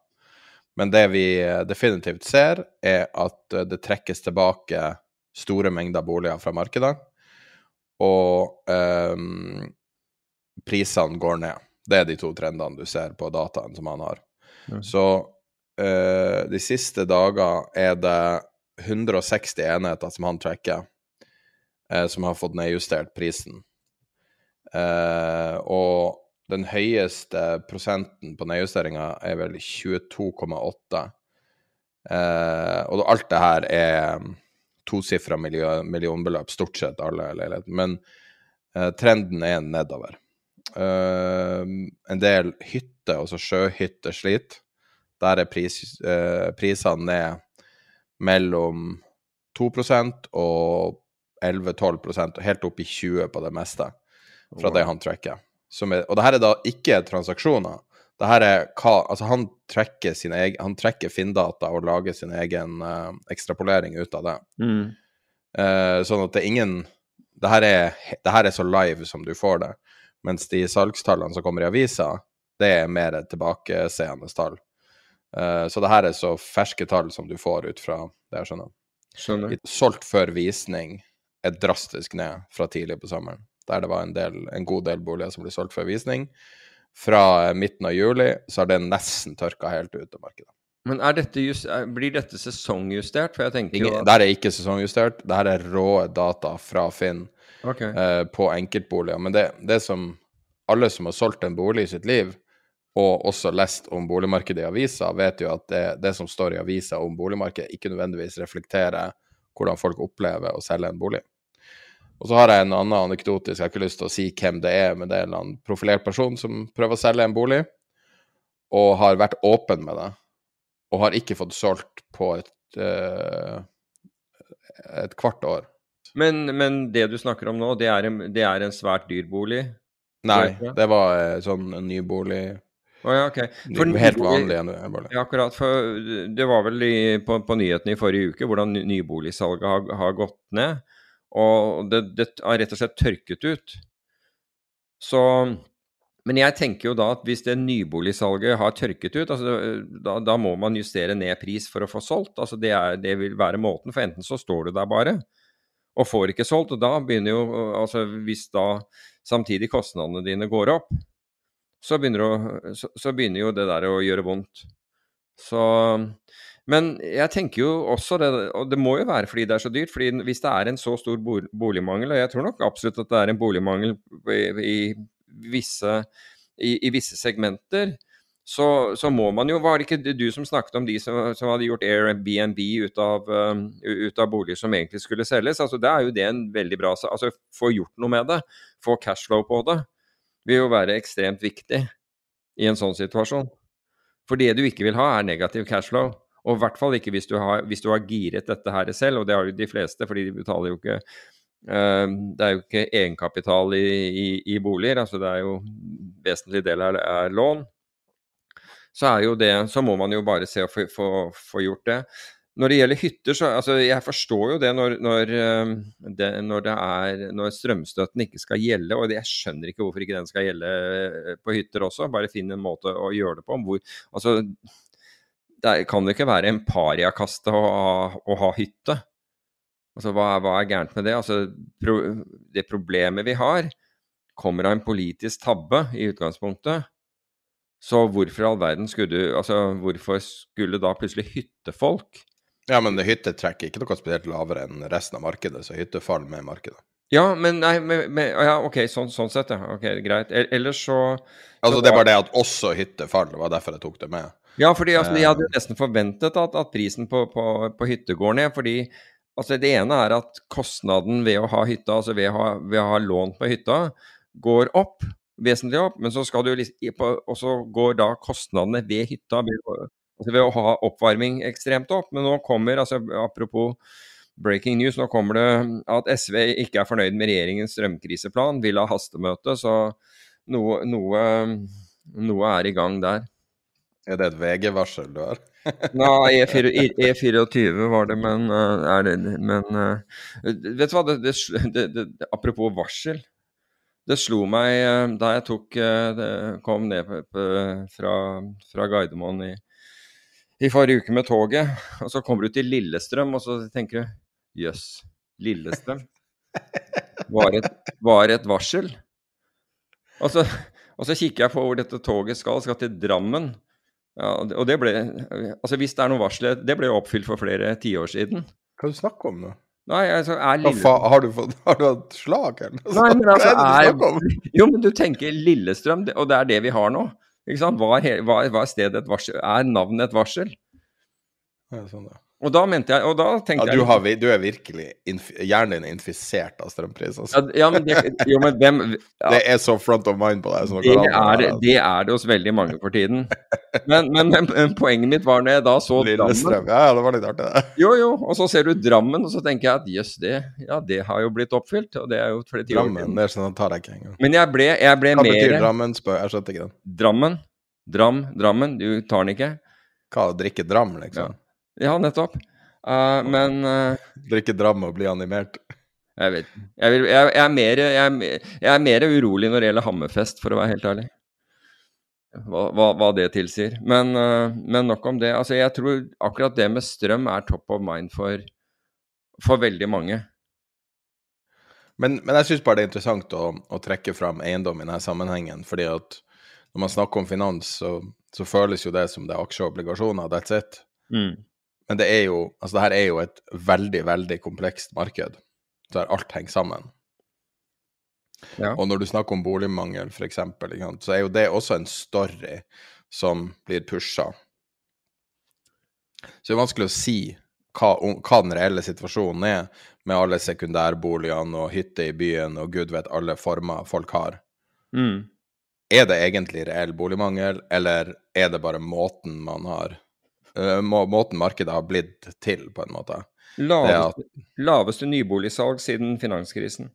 Men det vi eh, definitivt ser, er at det trekkes tilbake store mengder boliger fra markedet. Og um, prisene går ned. Det er de to trendene du ser på dataen som han har. Mm. Så uh, de siste dager er det 160 enheter som han tracker, uh, som har fått nedjustert prisen. Uh, og den høyeste prosenten på nedjusteringa er vel 22,8. Eh, og alt det her er tosifra millionbeløp, stort sett alle leiligheter. Men eh, trenden er nedover. Eh, en del hytter, altså sjøhytter, sliter. Der er pris, eh, prisene ned mellom 2% og 11-12 og helt opp i 20 på det meste fra det han tracker. Er, og det her er da ikke transaksjoner. Det her er hva Altså, han trekker, sin egen, han trekker Finn-data og lager sin egen uh, ekstrapolering ut av det. Mm. Uh, sånn at det er ingen det her, er, det her er så live som du får det. Mens de salgstallene som kommer i avisa, det er mer tilbakeseende tall. Uh, så det her er så ferske tall som du får ut fra det jeg skjønner. Skjønner. Solgt før visning er drastisk ned fra tidlig på sommeren. Der det var en, del, en god del boliger som ble solgt før visning. Fra eh, midten av juli så har det nesten tørka helt ut av markedet. Men dette just, blir dette sesongjustert? For jeg tenker jo at der er ikke sesongjustert. Det her er rå data fra Finn okay. uh, på enkeltboliger. Men det, det som alle som har solgt en bolig i sitt liv, og også lest om boligmarkedet i avisa, vet jo at det, det som står i avisa om boligmarkedet, ikke nødvendigvis reflekterer hvordan folk opplever å selge en bolig. Og så har jeg en annen anekdotisk, jeg har ikke lyst til å si hvem det er, men det er en eller annen profilert person som prøver å selge en bolig, og har vært åpen med det, og har ikke fått solgt på et, uh, et kvart år. Men, men det du snakker om nå, det er en, det er en svært dyr bolig? Nei, det var eh, sånn en ny bolig Å ja, ok. For Helt vanlig bolig. Ja, akkurat. For det var vel i, på, på nyhetene i forrige uke hvordan nyboligsalget har, har gått ned. Og det, det har rett og slett tørket ut. Så Men jeg tenker jo da at hvis det nyboligsalget har tørket ut, altså, da, da må man justere ned pris for å få solgt. Altså det, er, det vil være måten, for enten så står du der bare og får ikke solgt, og da begynner jo Altså hvis da samtidig kostnadene dine går opp, så begynner, du, så, så begynner jo det der å gjøre vondt. Så Men jeg tenker jo også det, og det må jo være fordi det er så dyrt. fordi hvis det er en så stor boligmangel, og jeg tror nok absolutt at det er en boligmangel i, i, visse, i, i visse segmenter, så, så må man jo Var det ikke du som snakket om de som, som hadde gjort Airbnb ut av, um, ut av boliger som egentlig skulle selges? altså Det er jo det en veldig bra Altså få gjort noe med det. Få cashflow på det vil jo være ekstremt viktig i en sånn situasjon. For det du ikke vil ha, er negativ cashflow. Og i hvert fall ikke hvis du, har, hvis du har giret dette her selv, og det har jo de fleste, fordi de betaler jo ikke uh, Det er jo ikke egenkapital i, i, i, boliger, altså det er jo vesentlig del er, er lån. Så er jo det Så må man jo bare se å få gjort det. Når det gjelder hytter, så altså, jeg forstår jo det når, når, eh, det når, det er, når strømstøtten ikke skal gjelde. Og jeg skjønner ikke hvorfor ikke den skal gjelde eh, på hytter også. Bare finn en måte å gjøre det på. Hvor, altså, det kan det ikke være en pariakaste å, å, ha hytte. Altså, hva, hva, er gærent med det? Altså, pro, det problemet vi har, kommer av en politisk tabbe i utgangspunktet. Så hvorfor i all verden skulle du Altså, hvorfor skulle da plutselig hyttefolk ja, men hytte trekker ikke noe spesielt lavere enn resten av markedet, så hytte faller med markedet. Ja, men nei, men, men, ja, OK, sånn, sånn, sett, ja. Ok, Greit. E, ellers så Altså, det bare det at også hytte faller, det var derfor jeg tok det med. Ja, fordi altså, jeg hadde eh. nesten forventet at, at prisen på, på, på, hytte går ned. fordi altså, det ene er at kostnaden ved å ha hytta, altså ved å ha, ved å ha lån på hytta, går opp vesentlig opp, men så skal du og så går da kostnadene ved hytta altså ved å ha oppvarming ekstremt opp. Men nå kommer, altså apropos breaking news, nå kommer det at SV ikke er fornøyd med regjeringens strømkriseplan, vil ha hastemøte. Så noe, noe, noe er i gang der. Er det et VG-varsel du har? <laughs> Nei, E24 e var det, men, eh, det, men eh, Vet du hva, det, det, apropos varsel. Det slo meg eh, da jeg tok, kom ned fra, fra Gardermoen i, i forrige uke med toget, og så kommer du til Lillestrøm, og så tenker du jøss, Lillestrøm var et, var et varsel. Og så, og så, kikker jeg på hvor dette toget skal, skal til Drammen. Ja, og det ble Altså hvis det er noe varsel Det ble jo oppfylt for flere tiår siden. Hva er det du snakker om nå? Nei, altså, er Lille... har, du fått, har du hatt slag, eller? Nei, men altså, er... Jo, men du tenker Lillestrøm, og det er det vi har nå. Ikke sant? Hva er, hva, hva er stedet et varsel? Er navnet et varsel? Ja, sånn da. Og da mente jeg, og da tenkte ja, du, har, du, er virkelig Hjernen din er infisert av strømpris. Altså. Ja, men det, jo, men hvem ja. <laughs> Det er så front of mind på deg. Det er, det, er det hos veldig mange for tiden. Men, men, men poenget mitt var når jeg da så Drammen Ja, det var litt artig, det. Jo, jo. Og så ser du Drammen, og så tenker jeg at jøss, det, ja, det har jo blitt oppfylt. Og det er jo flere tiår Drammen, det er sånn, tar jeg ikke engang. Men jeg ble, jeg ble Hva mer Hva betyr Drammen? Spør, jeg skjønte ikke den. Drammen. Dram, Drammen. Du tar den ikke? Hva, drikke dram, liksom? Ja, nettopp. Uh, men uh, Drikke dram og bli animert? Jeg vet jeg, vil, jeg, jeg, er mer, jeg, jeg, er mer, urolig når det gjelder Hammerfest, for å være helt ærlig. Hva, hva, hva det tilsier. Men, uh, men, nok om det. Altså, jeg tror akkurat det med strøm er top of mind for, for veldig mange. Men, men jeg syns bare det er interessant å, å, trekke fram eiendom i denne sammenhengen. fordi at når man snakker om finans, så, så føles jo det som det er aksjer og obligasjoner. That's it. Mm. Men det er jo Altså, det her er jo et veldig, veldig komplekst marked der alt henger sammen. Ja. Og når du snakker om boligmangel, f.eks., så er jo det også en story som blir pusha. Så det er vanskelig å si hva, hva, den reelle situasjonen er, med alle sekundærboligene og hytter i byen og gud vet alle former folk har. Mm. Er det egentlig reell boligmangel, eller er det bare måten man har uh, må, måten markedet har blitt til, på en måte. Laveste, at, laveste nyboligsalg siden finanskrisen.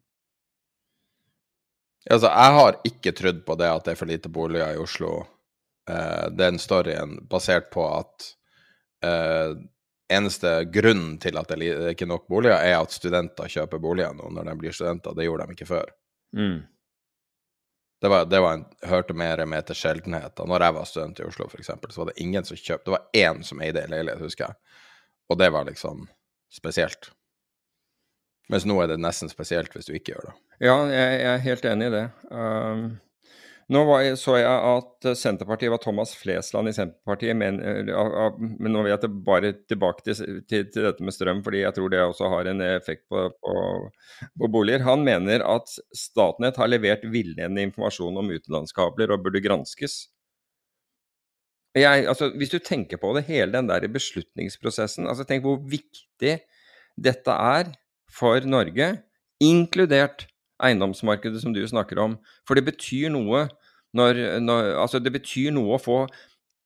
Altså, jeg har ikke trodd på det at det er for lite boliger i Oslo. Uh, den storyen basert på at uh, eneste grunnen til at det er ikke nok boliger, er at studenter kjøper boliger nå når de blir studenter. Det gjorde de ikke før. Mm. Det var, det var en, hørte mer med til sjeldenheter. Når jeg var student i Oslo, f.eks., så var det ingen som kjøpte Det var én som eide en leilighet, husker jeg. Og det var liksom spesielt. Mens nå er det nesten spesielt hvis du ikke gjør det. Ja, jeg, jeg er helt enig i det. Um, nå jeg, så jeg at Senterpartiet var Thomas Flesland i Senterpartiet, men, men nå vil jeg bare tilbake til, til, til, dette med strøm, fordi jeg tror det også har en effekt på, på, på boliger. Han mener at Statnett har levert villedende informasjon om utenlandskabler og burde granskes. Jeg, altså, hvis du tenker på det, hele den der beslutningsprosessen, altså tenk hvor viktig dette er for Norge, inkludert eiendomsmarkedet som du snakker om. For det betyr noe Når, når, altså det betyr noe å få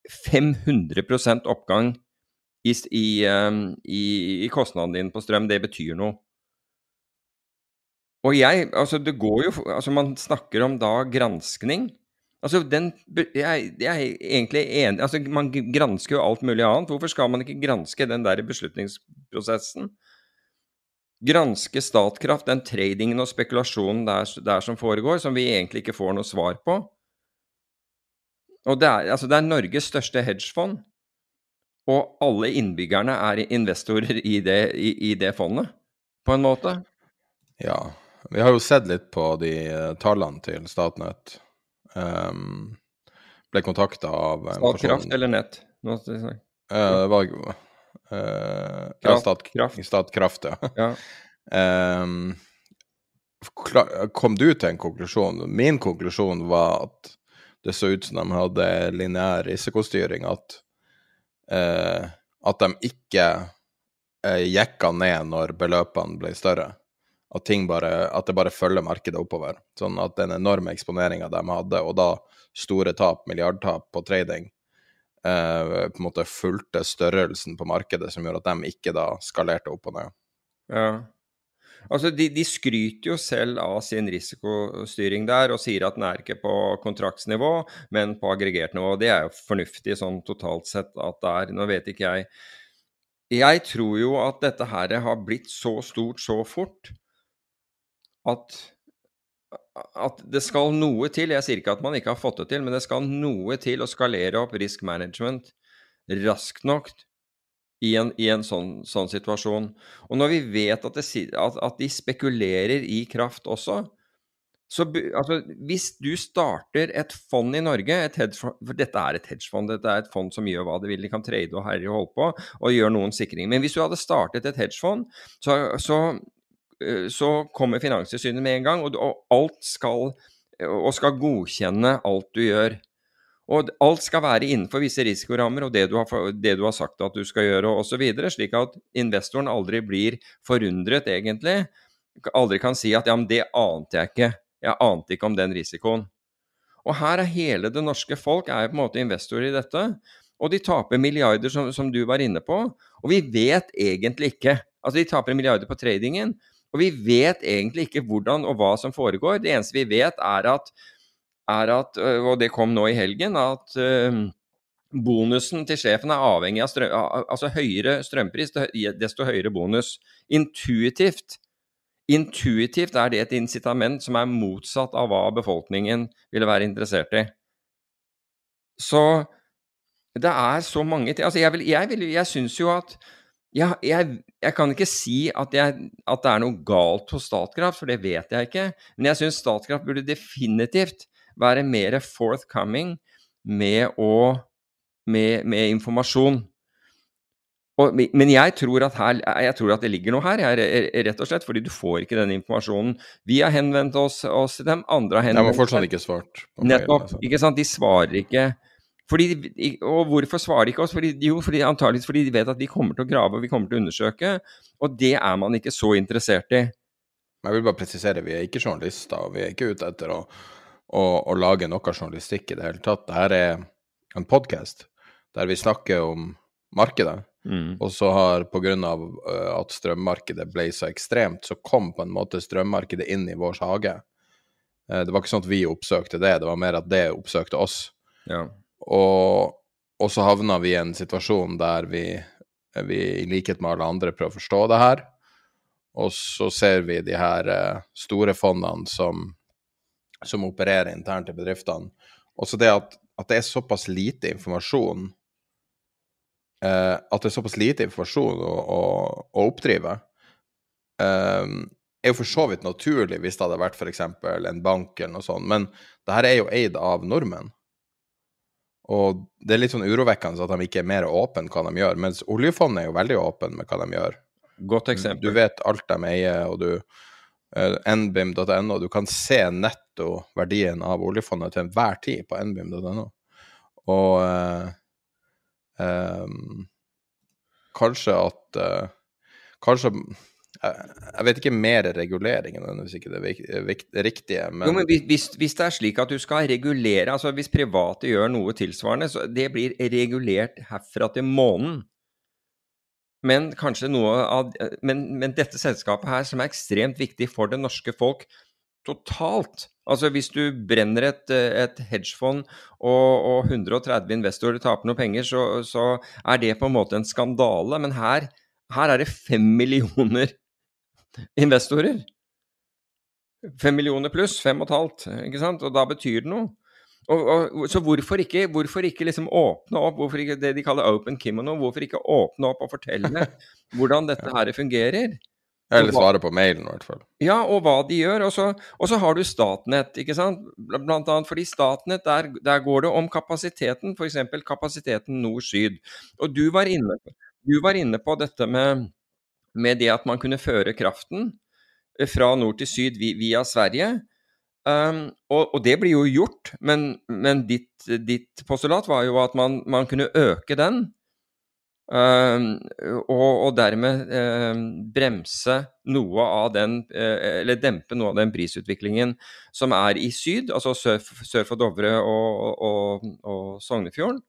500% oppgang i, i, um, i, i kostnaden din på strøm. Det betyr noe. Og jeg Altså, det går jo Altså, man snakker om da granskning. Altså, den Jeg, jeg er egentlig enig Altså, man gransker jo alt mulig annet. Hvorfor skal man ikke granske den der beslutningsprosessen? Granske Statkraft, den tradingen og spekulasjonen der, der som foregår, som vi egentlig ikke får noe svar på. Og det er, altså, det er Norges største hedgefond. Og alle innbyggerne er investorer i det, i, i det fondet, på en måte. Ja. Vi har jo sett litt på de uh, tallene til Statnett. Um, ble kontakta av Statkraft eller Nett? Nå, uh, det var uh, Kraft, ja, stat, kraft. Statkraft, ja. ja. <laughs> um, kom du til en konklusjon? Min konklusjon var at det så ut som de hadde lineær risikostyring, at, uh, at de ikke uh, jekka ned når beløpene ble større at, bare, at det bare følger markedet oppover. Sånn at den enorme eksponeringa de hadde, og da store tap, milliardtap på trading, eh, på en måte fulgte størrelsen på markedet, som gjorde at de ikke da skalerte opp og ned. Ja. Altså, de, de, skryter jo selv av sin risikostyring der, og sier at den er ikke på kontraktsnivå, men på aggregert nivå. Det er jo fornuftig sånn totalt sett at det er. Nå vet ikke jeg. Jeg tror jo at dette her har blitt så stort så fort at, at det skal noe til. Jeg sier ikke at man ikke har fått det til, men det skal noe til å skalere opp risk management raskt nok i en, i en sånn, sånn, situasjon. Og når vi vet at, det, at, at de spekulerer i kraft også, så altså, hvis du starter et fond i Norge, hedgefond, for dette er et hedgefond, dette er et fond som gjør hva det vil, de kan trade og herje og holde på, og gjør noen sikringer. Men hvis du hadde startet et hedgefond, så, så så kommer Finanstilsynet med en gang, og, alt skal, og skal godkjenne alt du gjør. Og alt skal være innenfor visse risikorammer og det du har, det du har sagt at du skal gjøre osv., slik at investoren aldri blir forundret, egentlig. Aldri kan si at ja, men det ante jeg ikke. Jeg ante ikke om den risikoen. Og her er hele det norske folk er på en måte investorer i dette. Og de taper milliarder, som, som du var inne på. Og vi vet egentlig ikke. Altså, de taper milliarder på tradingen, og vi vet egentlig ikke hvordan og hva som foregår. Det eneste vi vet, er at, er at og det kom nå i helgen, at bonusen til sjefen er avhengig av strøm, altså høyere strømpris, desto høyere bonus. Intuitivt. Intuitivt er det et incitament som er motsatt av hva befolkningen ville være interessert i. Så det er så mange ting Altså, jeg, vil, jeg, jeg syns jo at jeg, jeg, jeg, kan ikke si at, jeg, at, det er noe galt hos Statkraft, for det vet jeg ikke. Men jeg syns Statkraft burde definitivt være mer forthcoming med, å, med, med informasjon. Og, men jeg tror, her, jeg tror, at det ligger noe her, rett og slett fordi du får ikke den informasjonen. Vi har henvendt oss, oss til dem, andre har henvendt seg. De har fortsatt ikke svart. Nettopp. Altså. Ikke sant? De svarer ikke. Fordi, og hvorfor svarer de ikke oss? Fordi, jo, fordi, antageligvis fordi de vet at vi kommer til å grave og vi kommer til å undersøke. Og det er man ikke så interessert i. Jeg vil bare presisere, vi er ikke journalister. og Vi er ikke ute etter å, å, å lage noe journalistikk i det hele tatt. Dette er en podkast der vi snakker om markedet. Mm. Og så har pga. At strømmarkedet ble så ekstremt, så kom på en måte strømmarkedet inn i vår hage. Uh, det var ikke sånn at vi oppsøkte det, det var mer at det oppsøkte oss. Ja. Og, og så havna vi i en situasjon der vi, vi, i likhet med alle andre, prøver å forstå det her. Og så ser vi de her uh, store fondene som, som, opererer internt i bedriftene. Også det at, at, det er såpass lite informasjon eh, At det er såpass lite informasjon å, å, å oppdrive, eh, er jo for så vidt naturlig hvis det hadde vært f.eks. en bank eller noe sånt, men det her er jo eid av nordmenn. Og det er litt sånn urovekkende at de ikke er mer åpne hva de gjør, mens oljefondet er jo veldig åpne med hva de gjør. Godt eksempel. Du vet alt de eier, og du uh, eh, nbim.no, du kan se netto verdien av oljefondet til enhver tid på nbim.no. Og uh, um, kanskje at uh, Kanskje jeg, vet ikke mer regulering enn hvis ikke det er riktige, men, Jo, men hvis, hvis det er slik at du skal regulere, altså hvis private gjør noe tilsvarende, så det blir regulert herfra til månen. Men kanskje noe av men, men dette selskapet her, som er ekstremt viktig for det norske folk totalt Altså hvis du brenner et, et hedgefond og, og 130 investorer taper noe penger, så, så er det på en måte en skandale. Men her, her er det fem millioner investorer. Fem millioner pluss, fem og et halvt, ikke sant? Og da betyr det noe. Og, og, så hvorfor ikke, hvorfor ikke liksom åpne opp, hvorfor ikke det de kaller open kimono, hvorfor ikke åpne opp og fortelle <laughs> hvordan dette her fungerer? Eller svare på mailen, i hvert fall. Ja, og hva de gjør. Og så, og så har du Statnett, ikke sant. Blant annet fordi Statnett, der, der går det om kapasiteten, f.eks. kapasiteten nord-syd. Og du var, inne, du var inne på dette med, med det at man kunne føre kraften eh, fra nord til syd via Sverige. Um, og, og det blir jo gjort, men, men ditt, ditt postulat var jo at man, man kunne øke den. Um, og, og dermed um, bremse noe av den eh, Eller dempe noe av den prisutviklingen som er i syd, altså sør, sør for Dovre og, og, og Sognefjorden.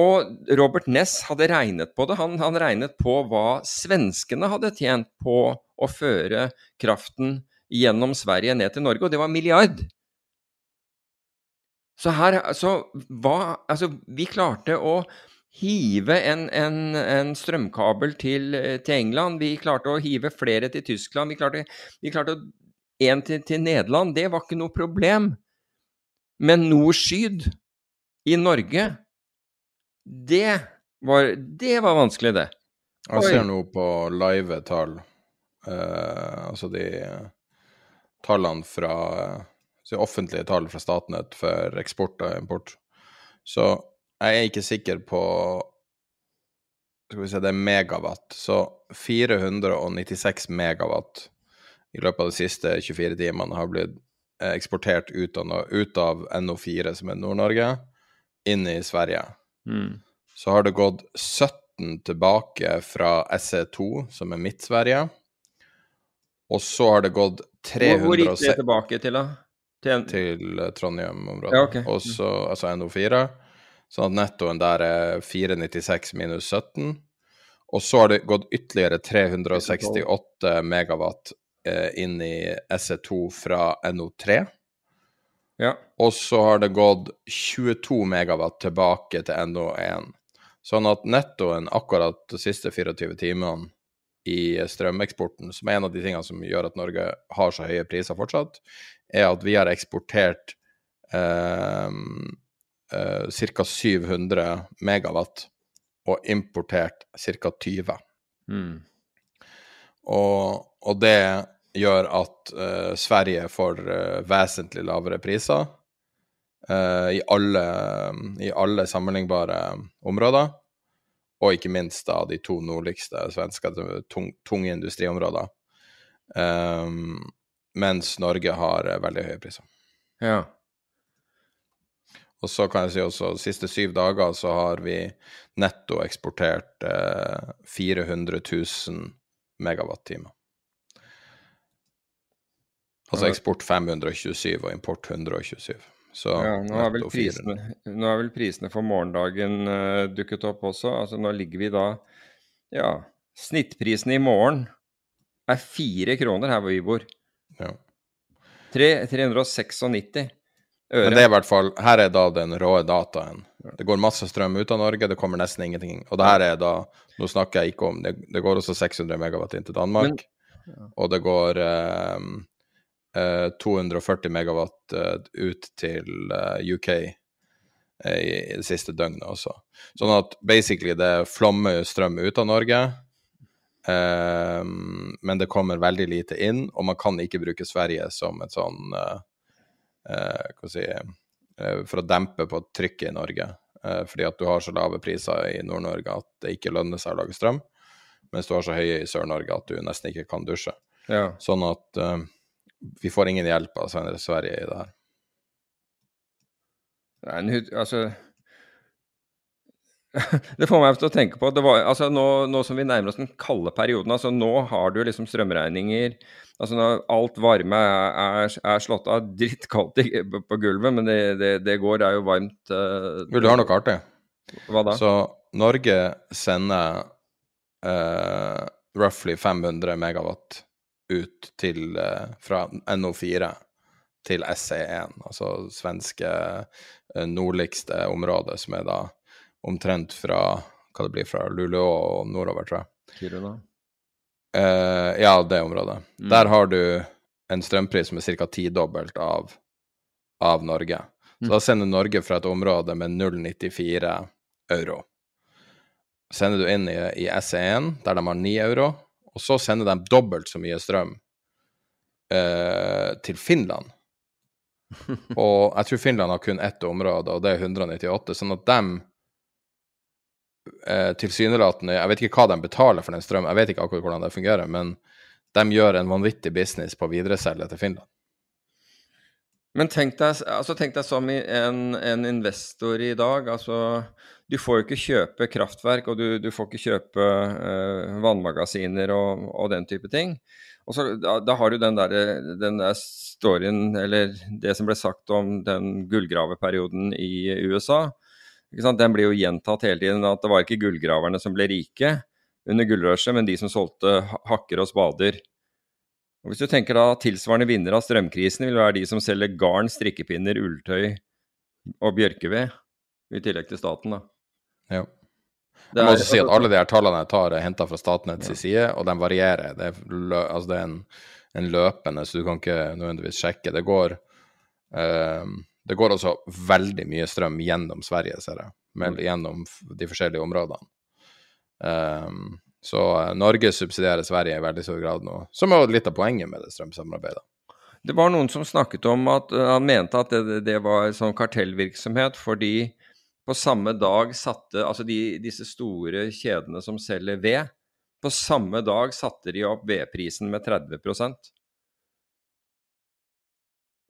Og Robert Ness hadde regnet på det. Han, han regnet på hva svenskene hadde tjent på å føre kraften gjennom Sverige ned til Norge, og det var milliard. Så her Så hva Altså, vi klarte å hive en, en, en strømkabel til, til England. Vi klarte å hive flere til Tyskland. Vi klarte, vi klarte en til, til Nederland. Det var ikke noe problem. Men nord-syd i Norge, det var, det var vanskelig, det. Jeg ser nå på live tall, eh, altså de tallene fra så offentlige tall fra Statnett for eksport og import. Så jeg er ikke sikker på Skal vi se, det er megawatt. Så 496 megawatt i løpet av de siste 24 timene har blitt eh, eksportert ut av, ut av NO4, som er Nord-Norge, inn i Sverige så har det gått 17 tilbake fra SE2, som er Midt-Sverige. Og så har det gått Hvor, hvor gikk det tilbake til, da? Til til eh, Trondheim-området. Ja, okay. Og så, altså NO4. Sånn at nettoen der er 496 minus 17. Og så har det gått ytterligere 368 megawatt eh, inn i SE2 fra NO3. ja. Og så har det gått 22 megawatt tilbake til NO1. Sånn at nettoen akkurat de siste 24 timene i strømeksporten, som er en av de tingene som gjør at Norge har så høye priser fortsatt, er at vi har eksportert eh, eh, ca. 700 megawatt og importert ca. 20. Mm. Og, og det gjør at eh, Sverige får eh, vesentlig lavere priser i, alle, i alle sammenlignbare områder. Og ikke minst da de to nordligste svenske tung, tunge industriområder. Um, mens Norge har eh, veldig høye priser. ja. Og så kan jeg si også de siste syv dager så har vi netto eksportert eh, 400 000 megawatt-timer. Altså eksport 527 og import 127. Så Ja, nå er, prisene, nå er vel prisene for morgendagen uh, dukket opp også. Altså nå ligger vi da Ja, snittprisen i morgen er fire kroner her hvor vi bor. Ja. 3, 396 øre. Men det er i hvert fall Her er da den rå dataen. Det går masse strøm ut av Norge, det kommer nesten ingenting. Og det her er da Nå snakker jeg ikke om Det, det går også 600 megawatt inn til Danmark. Og det går eh, 240 megawatt eh, ut til eh, UK eh, i, det siste døgnet også. Sånn at basically det flommer strøm ut av Norge. eh, men det kommer veldig lite inn, og man kan ikke bruke Sverige som et sånn eh, eh, hva skal jeg si, eh, for å dempe på trykket i Norge. Eh, fordi at du har så lave priser i Nord-Norge at det ikke lønner seg å lage strøm. Mens du har så høye i Sør-Norge at du nesten ikke kan dusje. Ja. Sånn at eh, vi får ingen hjelp av Sverige Sverige i det her. Nei, nu, altså <laughs> det får meg til å tenke på det var, altså nå, nå, som vi nærmer oss den kalde perioden, altså nå har du liksom strømregninger altså når Alt varme er, er, er slått av drittkaldt på gulvet, men det, det, det, går, det er jo varmt uh, Vil du ha noe artig? Hva da? Så Norge sender uh, roughly 500 megawatt ut til, uh, fra NO4 til SE1, altså svenske nordligste område, som er da omtrent fra hva det blir fra Luleå og nordover, tror jeg. Kiruna? Uh, ja, det området. Mm. Der har du en strømpris som er ca. tidobbelt av, av Norge. Så mm. da sender Norge fra et område med 0,94 euro. Sender du inn i, i SE1, der de har 9 euro, og så sender de dobbelt så mye strøm eh, til Finland. <laughs> og jeg tror Finland har kun ett område, og det er 198, sånn at de eh, tilsynelatende Jeg vet ikke hva de betaler for den strømmen, jeg vet ikke akkurat hvordan det fungerer, men de gjør en vanvittig business på å videreselge til Finland. Men tenk deg, altså tenk deg som en, en, investor i dag. altså Du får jo ikke kjøpe kraftverk, og du, du får ikke kjøpe eh, vannmagasiner og, og, den type ting. Og så, da, da, har du den der, den der storyen, eller det som ble sagt om den gullgraveperioden i USA den blir jo gjentatt hele tiden at det var ikke gullgraverne som ble rike under gullrushet, men de som solgte hakker og spader. Og Hvis du tenker da tilsvarende vinnere av strømkrisen vil være de som selger garn, strikkepinner, ulltøy og bjørkeved, i tillegg til staten, da. Ja. Jeg må også si at alle de her tallene jeg tar, er henta fra Statnetts ja. side, og de varierer. Det er, altså det er en, en, løpende, så du kan ikke nødvendigvis sjekke. Det går um, det går også veldig mye strøm gjennom Sverige, ser jeg, med, mm. gjennom de forskjellige områdene. Um, så uh, Norge subsidierer Sverige i veldig stor grad nå, som er litt av poenget med det strømsamarbeidet. Det var noen som snakket om at uh, han mente at det, det var sånn kartellvirksomhet fordi på samme dag satte Altså de, disse store kjedene som selger ved, på samme dag satte de opp vedprisen med 30%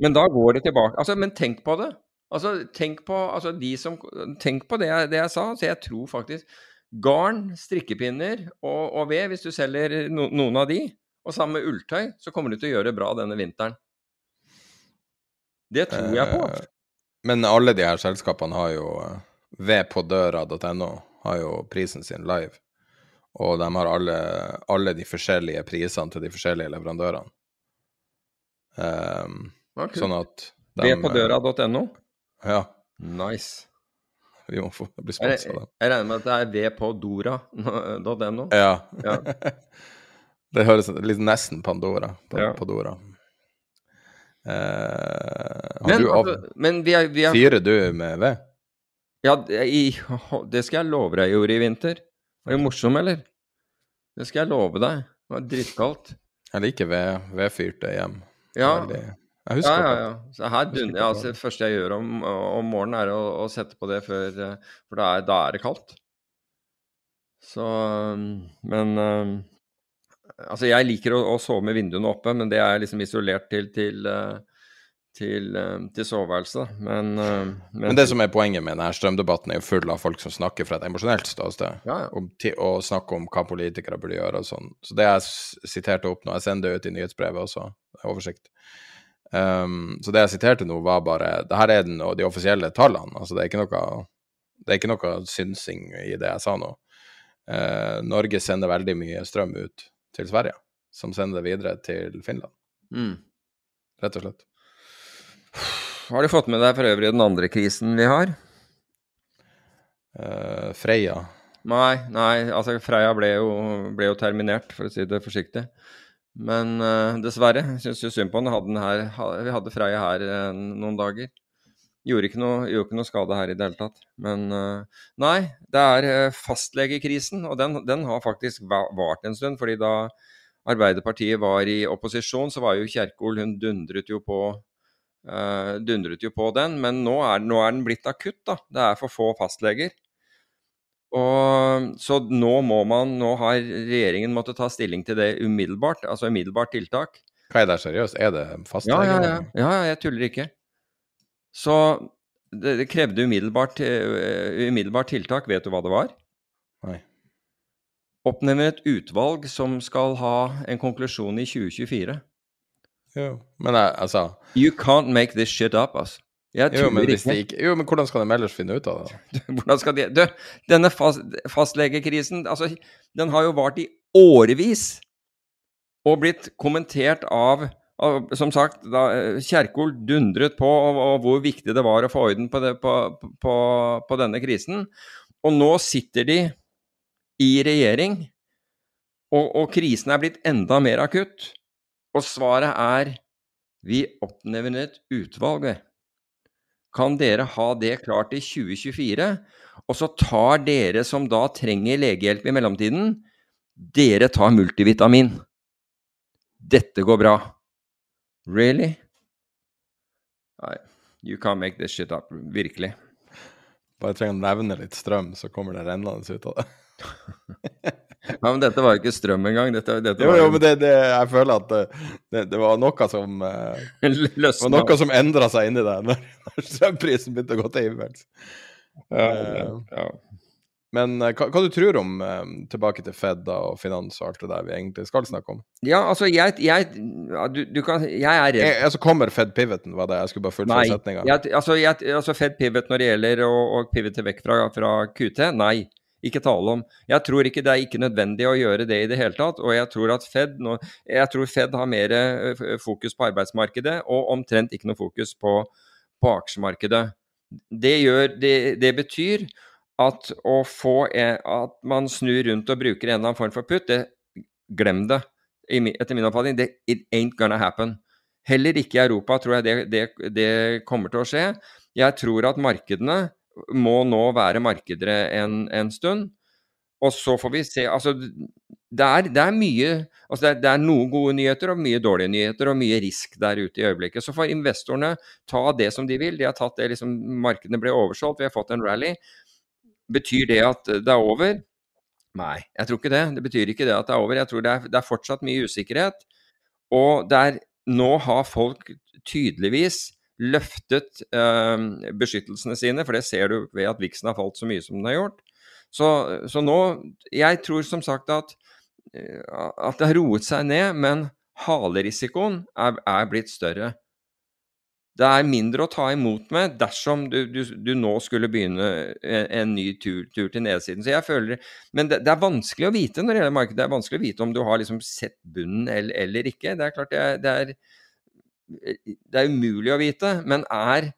men da går det tilbake altså, Men tenk på det. Altså, tenk på, altså, de som, tenk på det, jeg, det jeg sa. Så jeg tror faktisk garn, strikkepinner og, og ved, hvis du selger no, noen av de, og sammen med ulltøy, så kommer du til å gjøre det bra denne vinteren. Det tror jeg på. Eh, men alle de her selskapene har jo eh, vedpådøra.no har jo prisen sin live. Og de har alle, alle de forskjellige prisene til de forskjellige leverandørene. Um, okay. sånn at de, Vpådøra.no? Ja. Nice. Vi må få bli sponsa av dem. Jeg regner med at det er vedpådora.no? Ja. ja. <laughs> det høres litt nesten Pandora. Ja. Pandora. Eh, men, du, altså, men vi er, vi er... Fyrer du med ved? Ja, i, <laughs> det skal jeg love deg jeg gjorde i vinter. Var du morsom, eller? Det skal jeg love deg. Det var dritkaldt. Jeg liker ved, vedfyrte hjem. Ja. Veldig jeg husker ja, ja, ja. Så her dun, ja, altså, det første jeg gjør om, om morgenen, er å, å, sette på det før For da er, da er det kaldt. Så Men Altså, jeg liker å, å, sove med vinduene oppe, men det er liksom isolert til, til, til, til soveværelset. Men, men, men, det som er poenget med denne strømdebatten, er jo full av folk som snakker fra et emosjonelt ståsted, ja, ja. og, og snakker om hva politikere burde gjøre og sånn. Så det jeg siterte opp nå, jeg sender det ut i nyhetsbrevet også, oversikt. Um, så det jeg siterte nå, var bare det her er den, og de offisielle tallene. altså Det er ikke noe, det er ikke noe synsing i det jeg sa nå. Uh, Norge sender veldig mye strøm ut til Sverige, som sender det videre til Finland. Mm. Rett og slett. Har du fått med deg for øvrig den andre krisen vi har? Uh, Freia. Nei, nei, altså Freia ble jo, ble jo terminert, for å si det forsiktig. Men uh, dessverre, syns jo synd på den. Hadde den her, vi hadde Freia her uh, noen dager. Gjorde ikke, noe, gjorde ikke noe skade her i det hele tatt. Men uh, nei, det er fastlegekrisen, og den, den, har faktisk vart en stund. fordi da Arbeiderpartiet var i opposisjon, så var jo Kjerkol Hun dundret jo på dundret jo på den, men nå er, nå er den blitt akutt. da. Det er for få fastleger. Og, så nå må man, nå har regjeringen måttet ta stilling til det umiddelbart, altså umiddelbart tiltak. Hva er det seriøst? Er det fastlege? Ja, ja, ja, ja, jeg tuller ikke. Så det, krevde umiddelbart, uh, umiddelbart tiltak. Vet du hva det var? Nei. Oppnevner et utvalg som skal ha en konklusjon i 2024. Jo, men altså You can't make this shit up, altså. Jo men, ikke, jo, men hvordan skal de ellers finne ut av det? <laughs> da? Hvordan skal de Du, denne fast, fastlegekrisen, altså, den har jo vart i årevis og blitt kommentert av, av Som sagt, da eh, Kjerkol dundret på og, og hvor viktig det var å få orden på, det, på, på, på denne krisen. Og nå sitter de i regjering, og, og krisen er blitt enda mer akutt. Og svaret er vi oppnevner et utvalg. Kan dere ha det klart i 2024? Og så tar dere som da trenger legehjelp i mellomtiden, dere tar multivitamin. Dette går bra. Really? Nei, you can't make this shit up. Virkelig. Bare trenger å nevne litt strøm, så kommer det rennende ut av det. <laughs> Ja, men dette var jo ikke strøm engang. Dette, dette Jo, var jo, men det, det, jeg føler at det, det, det var noe som eh, <laughs> Det var noe som endra seg inni deg <laughs> når, når strømprisen begynte å gå til himmels. Ja, uh, ja. Men eh, hva, hva du tror om eh, tilbake til Fed da, og finans og alt det der vi egentlig skal snakke om? ja, altså, jeg, jeg du, du kan Jeg er redd Jeg, altså kommer Fed pivoten, var det jeg skulle bare fullføre setninga? Altså, altså Fed pivot når det gjelder å, å pivote vekk fra, fra QT, nei. Ikke tale om. Jeg tror ikke det er ikke nødvendig å gjøre det i det hele tatt. Og jeg tror at Fed nå, jeg tror Fed har mer eh, fokus på arbeidsmarkedet og omtrent ikke noe fokus på, på aksjemarkedet. Det, gjør, det, det betyr at å få en, at man snur rundt og bruker en eller annen form for putt, det, glem det. Etter min oppfatning, det it ain't gonna happen. Heller ikke i Europa tror jeg det, det, det kommer til å skje. Jeg tror at markedene må nå være markeder en, en stund. Og så får vi se Altså, det er, det er mye altså det er noen gode nyheter og mye dårlige nyheter og mye risk der ute i øyeblikket. Så får investorene ta det som de vil. De har tatt det liksom Markedene ble oversolgt, vi har fått en rally. Betyr det at det er over? Nei, jeg tror ikke det. Det betyr ikke det at det er over. Jeg tror det er, det er fortsatt mye usikkerhet. Og det er, nå har folk tydeligvis løftet eh, beskyttelsene sine, for det ser du ved at viksen har falt så mye som den har gjort. Så, så nå Jeg tror som sagt at, eh, at det har roet seg ned, men halerisikoen er, er blitt større. Det er mindre å ta imot med dersom du, du, du nå skulle begynne en, en ny tur, tur til nedsiden. Så jeg føler, Men det, det er vanskelig å vite når det gjelder markedet. Det er vanskelig å vite om du har liksom sett bunnen eller, eller ikke. Det er klart det er, det er, det er umulig å vite. Men er,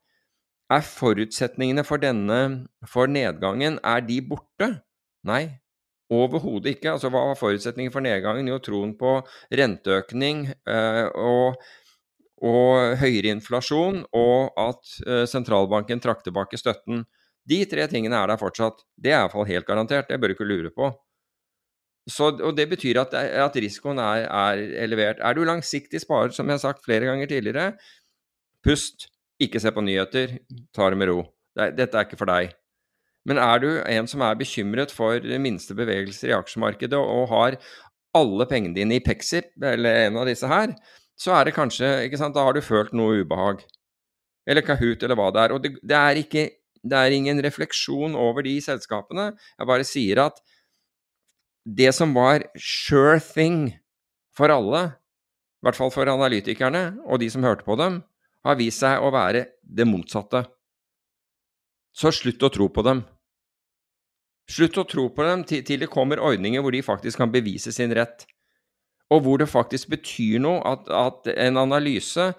er forutsetningene for denne for nedgangen er de borte? Nei, overhodet ikke. Altså, hva var forutsetningen for nedgangen? Jo, troen på renteøkning øh, og og høyere inflasjon, og at eh, sentralbanken trakk tilbake støtten. De tre tingene er der fortsatt. Det er iallfall helt garantert. Det bør du ikke lure på. Så, og Det betyr at, at risikoen er, er elevert. Er du langsiktig sparer, som jeg har sagt flere ganger tidligere, pust. Ikke se på nyheter. Ta det med ro. Dette er ikke for deg. Men er du en som er bekymret for minste bevegelser i aksjemarkedet, og har alle pengene dine i Pexip, eller en av disse her, så er det kanskje ikke sant, Da har du følt noe ubehag. Eller Kahoot, eller hva det er. Og det, det, er ikke, det er ingen refleksjon over de selskapene. Jeg bare sier at det som var sure thing for alle, i hvert fall for analytikerne og de som hørte på dem, har vist seg å være det motsatte. Så slutt å tro på dem. Slutt å tro på dem til, til det kommer ordninger hvor de faktisk kan bevise sin rett og hvor det faktisk betyr noe at, at en analyse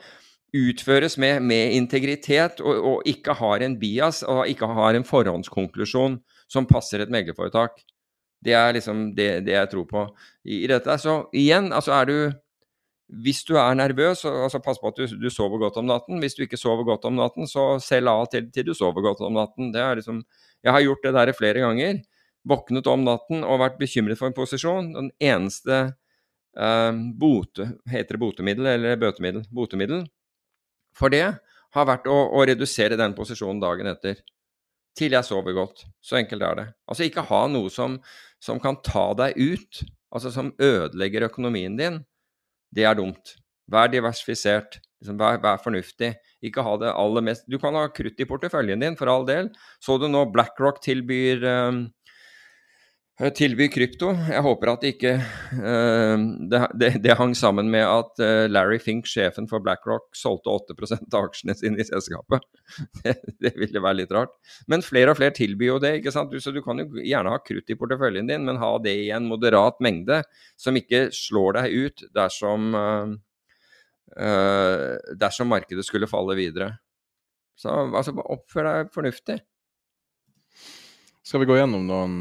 utføres med, med integritet og, og, ikke har en bias og ikke har en forhåndskonklusjon som passer et meglerforetak. Det er liksom det, det jeg tror på i, i, dette. Så igjen, altså er du Hvis du er nervøs, så altså pass på at du, du, sover godt om natten. Hvis du ikke sover godt om natten, så selg av til, til du sover godt om natten. Det er liksom Jeg har gjort det der flere ganger. Våknet om natten og vært bekymret for en posisjon. Den eneste bote, heter det botemiddel eller bøtemiddel? Botemiddel for det har vært å, å, redusere den posisjonen dagen etter. Til jeg sover godt. Så enkelt er det. Altså ikke ha noe som, som kan ta deg ut, altså som ødelegger økonomien din. Det er dumt. Vær diversifisert. Liksom, vær, vær fornuftig. Ikke ha det aller mest Du kan ha krutt i porteføljen din, for all del. Så du nå BlackRock tilbyr um, tilbyr krypto. Jeg håper at det ikke uh, det, det, det, hang sammen med at uh, Larry Fink, sjefen for BlackRock, solgte 8 av aksjene sine i selskapet. <laughs> Det, det, ville være litt rart. Men flere og flere tilbyr jo det. ikke sant? Du, så du kan jo gjerne ha krutt i porteføljen din, men ha det i en moderat mengde som ikke slår deg ut dersom uh, dersom markedet skulle falle videre. Så altså, oppfør deg fornuftig. Skal vi gå gjennom noen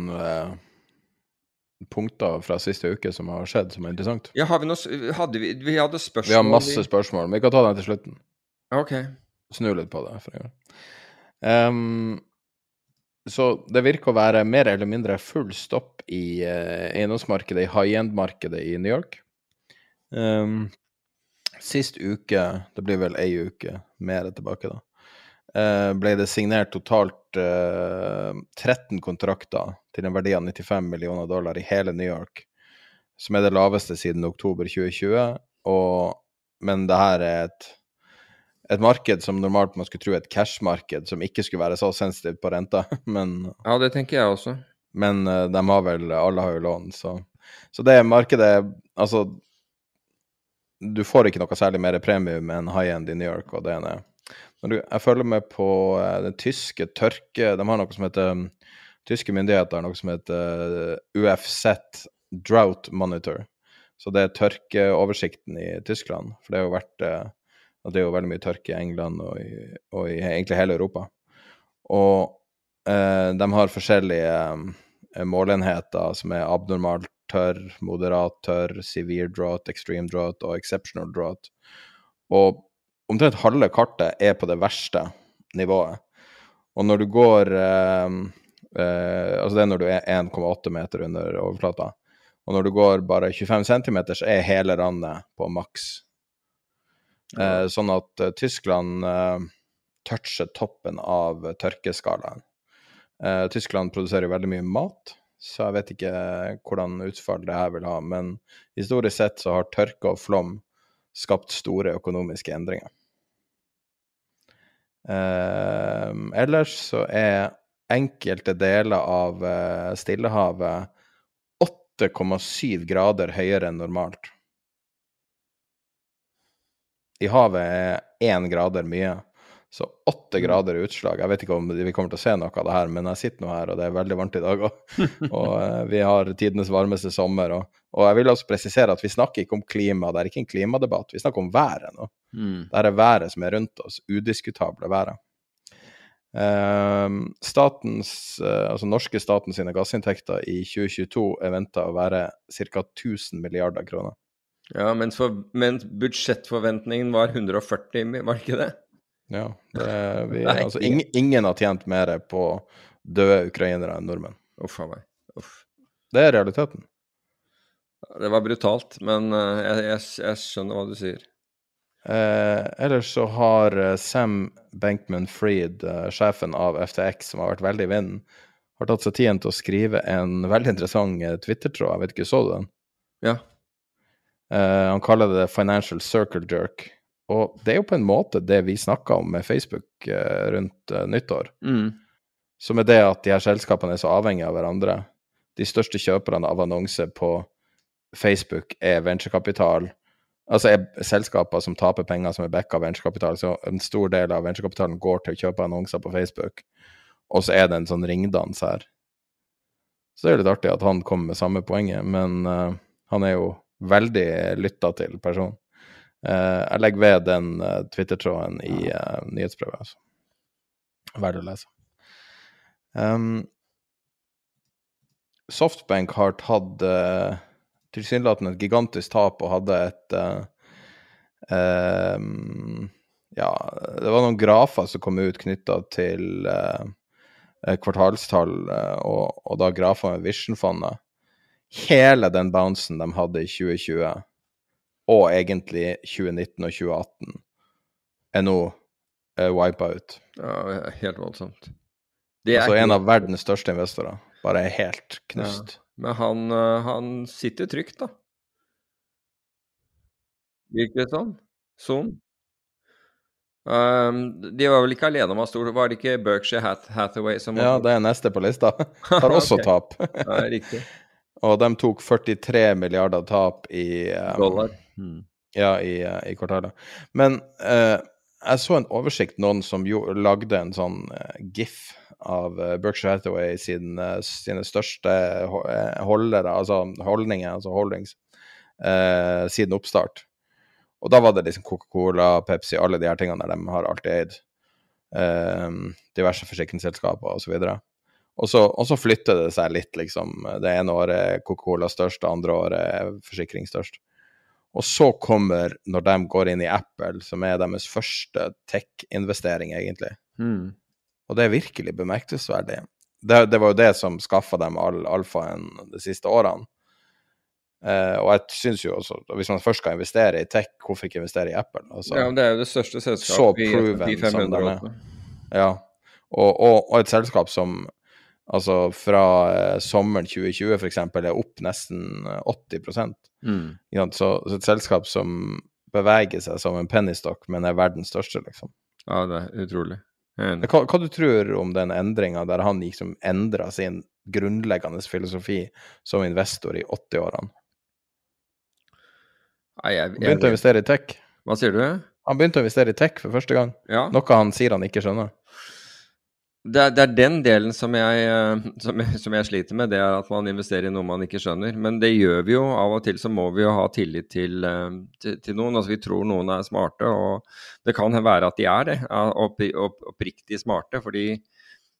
punkter fra siste uke som har skjedd, som er interessant? Ja, har vi noe hadde vi, vi hadde spørsmål Vi har masse spørsmål, men vi kan ta dem til slutten. Ok. Snu litt på det. for en gang. Um, så det virker å være mer eller mindre full stopp i uh, eiendomsmarkedet, i high end-markedet i New York. Um, sist uke, det blir vel ei uke mer tilbake, da, uh, ble det signert totalt uh, 13 kontrakter til en verdi av 95 millioner dollar i hele New York, som er det laveste siden oktober 2020. Og, men det her er et, et marked som normalt man skulle tro er et cash-marked, som ikke skulle være så sensitivt på renta, <laughs> men Ja, det tenker jeg også. Men uh, de har vel Alle har jo lån, så Så det markedet Altså, du får ikke noe særlig mer premium enn high end i New York, og det er det. Jeg følger med på uh, den tyske tørke De har noe som heter tyske myndigheter noe som heter eh, UFZ Drought Monitor. Så det er tørkeoversikten i Tyskland. For det har jo vært eh, det er jo veldig mye tørke i England og i, og i egentlig hele Europa. Og eh, de har forskjellige eh, målenheter som er abnormalt tørr, moderat tørr, severe drought, extreme drought og exceptional drought. Og omtrent halve kartet er på det verste nivået. Og når du går eh, Eh, altså det er når du er 1,8 meter under overflata. Og når du går bare 25 cm, så er hele randet på maks. Eh, sånn at uh, Tyskland uh, toucher toppen av tørkeskalaen. Uh, Tyskland produserer veldig mye mat, så jeg vet ikke hvordan utfall det her vil ha. Men historisk sett så har tørke og flom skapt store økonomiske endringer. ellers så er enkelte deler av uh, Stillehavet 8,7 grader høyere enn normalt. I havet er én grader mye, så åtte mm. grader utslag. Jeg vet ikke om vi kommer til å se noe av det her, men jeg sitter nå her, og det er veldig varmt i dag òg. <laughs> og uh, vi har tidenes varmeste sommer. Og, og, jeg vil også presisere at vi snakker ikke om klima, det er ikke en klimadebatt. Vi snakker om været nå. Mm. Det er været som er rundt oss, udiskutable været. Uh, statens, uh, altså norske staten sine gassinntekter i 2022 er venta å være ca. 1000 milliarder kroner. Ja, mens, for, mens, budsjettforventningen var 140, var det ikke det? Ja. Det, vi, <laughs> Nei, altså, ingen, ingen, har tjent mer på døde ukrainere enn nordmenn. Uff a meg. Uff. Det er realiteten. Det var brutalt, men uh, jeg, jeg, jeg skjønner hva du sier. Eh, ellers så har eh, Sam Bankman-Fried, eh, sjefen av FTX, som har vært veldig i vinden, har tatt seg tiden til å skrive en veldig interessant Twitter-tråd. Jeg vet ikke, så du den? Ja. Eh, han kaller det 'financial circle jerk'. Og det er jo på en måte det vi snakka om med Facebook eh, rundt nyttår. Mm. Som er det at de her selskapene er så avhengige av hverandre. De største kjøperne av annonser på Facebook er venturekapital Altså er selskaper som taper penger som er backa av venturekapital, så en stor del av venturekapitalen går til å kjøpe annonser på Facebook, og så er det en sånn ringdans her. Så det er litt artig at han kommer med samme poenget, men uh, han er jo veldig lytta til person. Uh, jeg legger ved den uh, Twitter-tråden i nyhetsprøven, altså. Verdt å lese. Um, Softbank har tatt tilsynelatende et gigantisk tap og hadde et uh, um, Ja, det var noen grafer som kom ut knytta til uh, kvartalstall, og, og, da grafer med Vision-fondet. Hele den bouncen de hadde i 2020, og egentlig 2019 og 2018, er nå uh, wipa ut. Ja, helt voldsomt. altså en av verdens største investorer. Bare helt knust. Ja. Men han, eh, han sitter trygt, da. Virker det sånn? Sånn? Um, de var vel ikke alene om å ha stor Var det ikke Berkshire Hath Hathaway som var Ja, det er neste på lista. <laughs> Har også tap. Ja, riktig. <laughs> Og de tok 43 milliarder tap i um, Dollar. Hmm. Ja, i, eh, i kvartalet. Men uh, jeg så en oversikt, noen som jo, lagde en sånn uh, gif av eh, Berkshire Hathaway sin, eh, sine største eh, holdere, altså holdninger, altså holdings, eh, siden oppstart. Og da var det liksom Coca-Cola, Pepsi, alle de her tingene der de har alltid eid. Eh, diverse forsikringsselskaper osv. Og så, og så flytter det seg litt, liksom. Det ene året Coca-Cola størst, det andre året forsikring størst. Og så kommer, når de går inn i Apple, som er deres første tech-investering, egentlig. Mm. Og det er virkelig bemerkelsesverdig. Det, det var jo det som skaffa dem all alfaen de siste årene. Uh, og jeg syns jo også, hvis man først skal investere i tech, hvorfor ikke investere i Apple? Altså, Ja, men det er jo det største selskapet i som 500. den er. Ja, og, og, og et selskap som altså fra uh, sommeren 2020 for eksempel er opp nesten eh, 80 Mm. ja, så, så et selskap som beveger seg som en pennystokk, men er verdens største, liksom. Ja, det er utrolig. Er. Hva, hva du tror om den endringa der han liksom endra sin grunnleggende filosofi som investor i 80-årene? Han begynte å investere i tech. Hva sier du? Han begynte å investere i tech for første gang, Ja. noe han sier han ikke skjønner. Det er, det er den delen som jeg, eh, som, <laughs> som jeg sliter med, det er at man investerer i noe man ikke skjønner. Men det gjør vi jo. Av og til så må vi jo ha tillit til, eh, til, til noen. Altså Vi tror noen er smarte, og det kan være at de er det. Oppriktig smarte. Fordi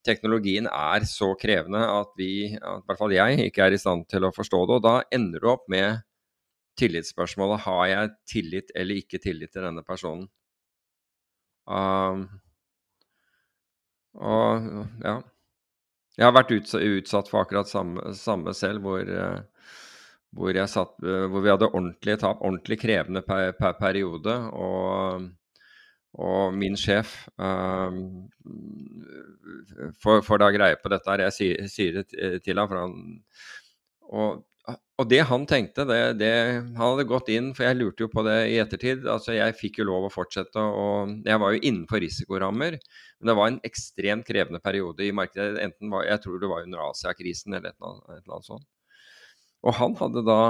teknologien er så krevende at vi, at i hvert fall jeg, ikke er i stand til å forstå det. Og da ender du opp med tillitsspørsmålet har jeg tillit eller ikke tillit til denne personen. Um, og ja. Jeg har vært utsatt, for akkurat samme, samme selv, hvor, eh, hvor, satt, eh, hvor vi hadde ordentlige tap, ordentlig krevende per, per periode. Og, og min sjef eh, får, da greie på dette her. Jeg sier, sier det til ham. For han, og, og det han tenkte, det, det Han hadde gått inn, for jeg lurte jo på det i ettertid. altså Jeg fikk jo lov å fortsette, og jeg var jo innenfor risikorammer. Men det var en ekstremt krevende periode i markedet. Enten var, Jeg tror det var under Asia-krisen eller et eller, annet, sånt. Og han hadde da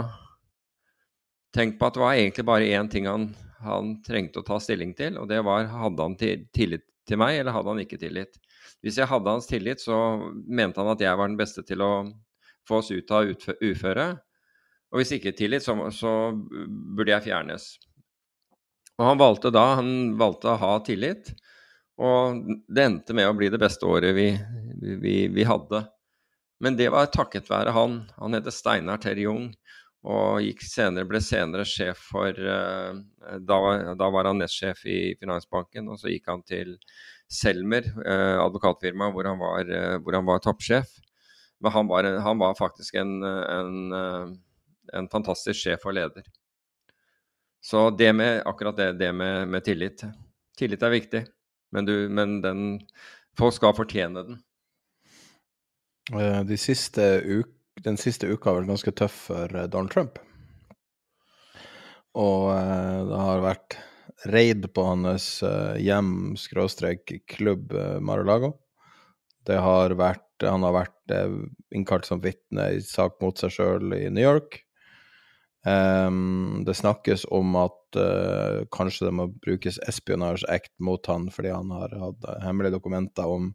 tenkt på at det var egentlig bare én ting han, han trengte å ta stilling til, og det var hadde han tillit til meg, eller hadde han ikke tillit. Hvis jeg hadde hans tillit, så mente han at jeg var den beste til å få oss ut av uføre. Og hvis ikke tillit, så, så burde jeg fjernes. Og han valgte da han valgte å ha tillit. Og det endte med å bli det beste året vi, vi, vi hadde. Men det var takket være han. Han heter Steinar Terje Jung og senere, ble senere sjef for eh, da, da var han nestsjef i Finansbanken, og så gikk han til Selmer, advokatfirmaet advokatfirma, hvor eh, hvor han var toppsjef. Men han var, han var faktisk en, en, en fantastisk sjef og leder. Så det med, akkurat det, det med, med tillit Tillit er viktig, men, du, men den, folk skal fortjene den. Eh, De siste uk den siste uka har vært ganske tøff for eh, Donald Trump. Og eh, det har vært raid på hans hjem skråstrek klubb eh, Mar-a-Lago. Det har vært Han har vært eh, innkalt som vitne i sak mot seg sjøl i New York. Um, det snakkes om at uh, kanskje det må brukes espionage act mot han fordi han har hatt hemmelige dokumenter om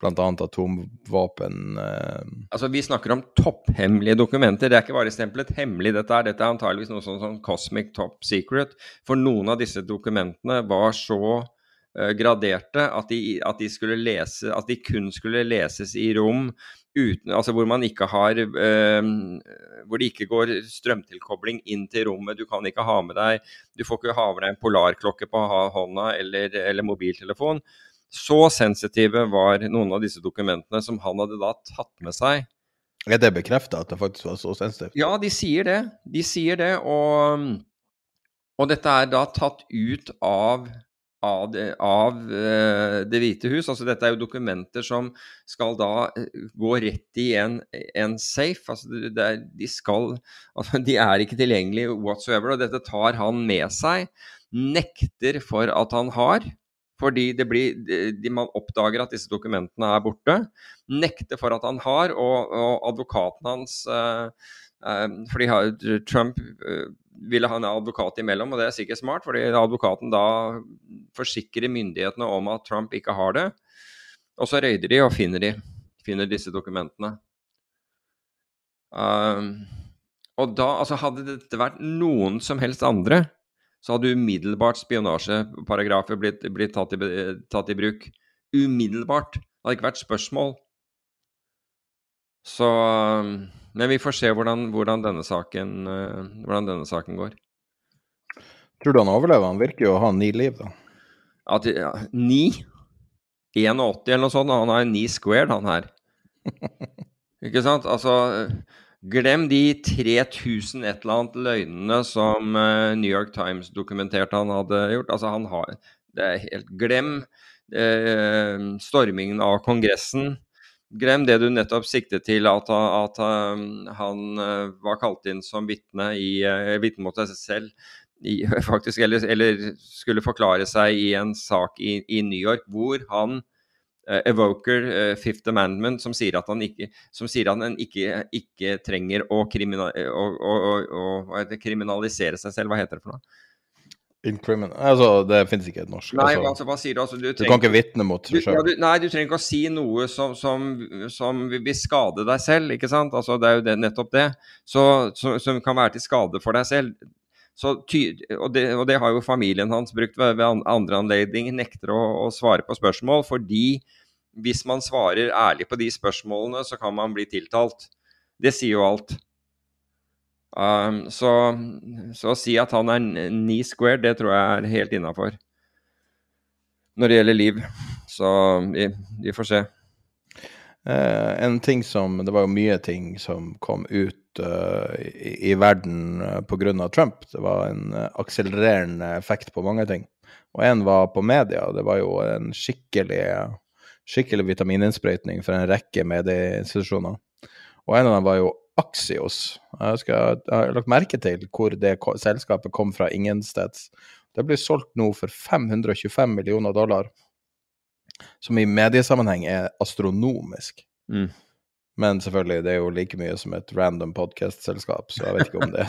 bl.a. atomvåpen. Uh... Altså, Vi snakker om topphemmelige dokumenter. Det er ikke bare stemplet hemmelig. Dette er, dette er antageligvis noe sånn sånn Cosmic Top Secret. For noen av disse dokumentene var så graderte at de, at de skulle lese At de kun skulle leses i rom uten Altså hvor man ikke har eh, Hvor det ikke går strømtilkobling inn til rommet. Du kan ikke ha med deg Du får ikke ha med deg en polarklokke på hånda eller, eller mobiltelefon. Så sensitive var noen av disse dokumentene som han hadde da tatt med seg. Er det bekrefta at det faktisk var så sensitivt? Ja, de sier det. De sier det, og, og dette er da tatt ut av av, av eh, Det hvite hus. Altså dette er jo dokumenter som skal da eh, gå rett i en, en safe. Altså er, de skal <laughs> altså De er ikke tilgjengelige whatsoever, og dette tar han med seg. Nekter for at han har. Fordi blir, de, man oppdager at disse dokumentene er borte. Nekter for at han har, og, og advokaten hans uh, uh, fordi Trump uh, ville ha en advokat imellom, og det er sikkert smart, fordi advokaten da forsikrer myndighetene om at Trump ikke har det. Og så røyder de og finner, de, finner disse dokumentene. Um, og da, altså Hadde dette vært noen som helst andre, så hadde umiddelbart spionasjeparagrafer blitt, blitt tatt, i, tatt, i, bruk. Umiddelbart. Det hadde ikke vært spørsmål. Så um, Men vi får se hvordan, hvordan, denne, saken, uh, hvordan denne saken går. Tror du han overlever? Han virker jo å ha ni liv, da. At, ja, ni? 81 eller noe sånt. Han har ni squared, han her. <laughs> Ikke sant? Altså Glem de 3000 et eller annet løgnene som uh, New York Times dokumenterte han hadde gjort. Altså, han har Det er helt Glem uh, stormingen av Kongressen. Glem det du nettopp siktet til, at, at um, han uh, var kalt inn som vitne i uh, vitne mot seg selv. I, <laughs> faktisk, eller, eller, skulle forklare seg i en sak i, i New York hvor han uh, evoker uh, Fifth Amendment, som sier at han ikke, at han ikke, ikke trenger å, krimina, å, å, å, kriminalisere seg selv. Hva heter det for noe? Incrimin altså, det finnes ikke et norsk. Nei, altså, altså, hva sier du? Altså, du, du kan ikke vitne mot deg sjøl. Ja, nei, du trenger ikke å si noe som, som, som, vil skade deg selv, ikke sant? Altså, det er jo det, nettopp det. Så, så, som kan være til skade for deg selv. Så, og, det, og, det, har jo familien hans brukt ved, ved andre anledninger. Nekter å, å, svare på spørsmål fordi hvis man svarer ærlig på de spørsmålene, så kan man bli tiltalt. Det sier jo alt. Um, så, så, å si at han er ni square, det tror jeg er helt innafor når det gjelder liv. Så vi, vi får se. Uh, en ting som Det var jo mye ting som kom ut uh, i, i, verden uh, pga. Trump. Det var en akselererende effekt på mange ting. Og en var på media. Det var jo en skikkelig, skikkelig vitamininnsprøytning for en rekke medieinstitusjoner. Og en av dem var jo Axios. Jeg, skal, jeg har lagt merke til hvor det selskapet kom fra ingensteds. Det blir solgt nå for 525 millioner dollar, som i mediesammenheng er astronomisk. Mm. Men selvfølgelig, det er jo like mye som et random podcast-selskap, så jeg vet ikke om det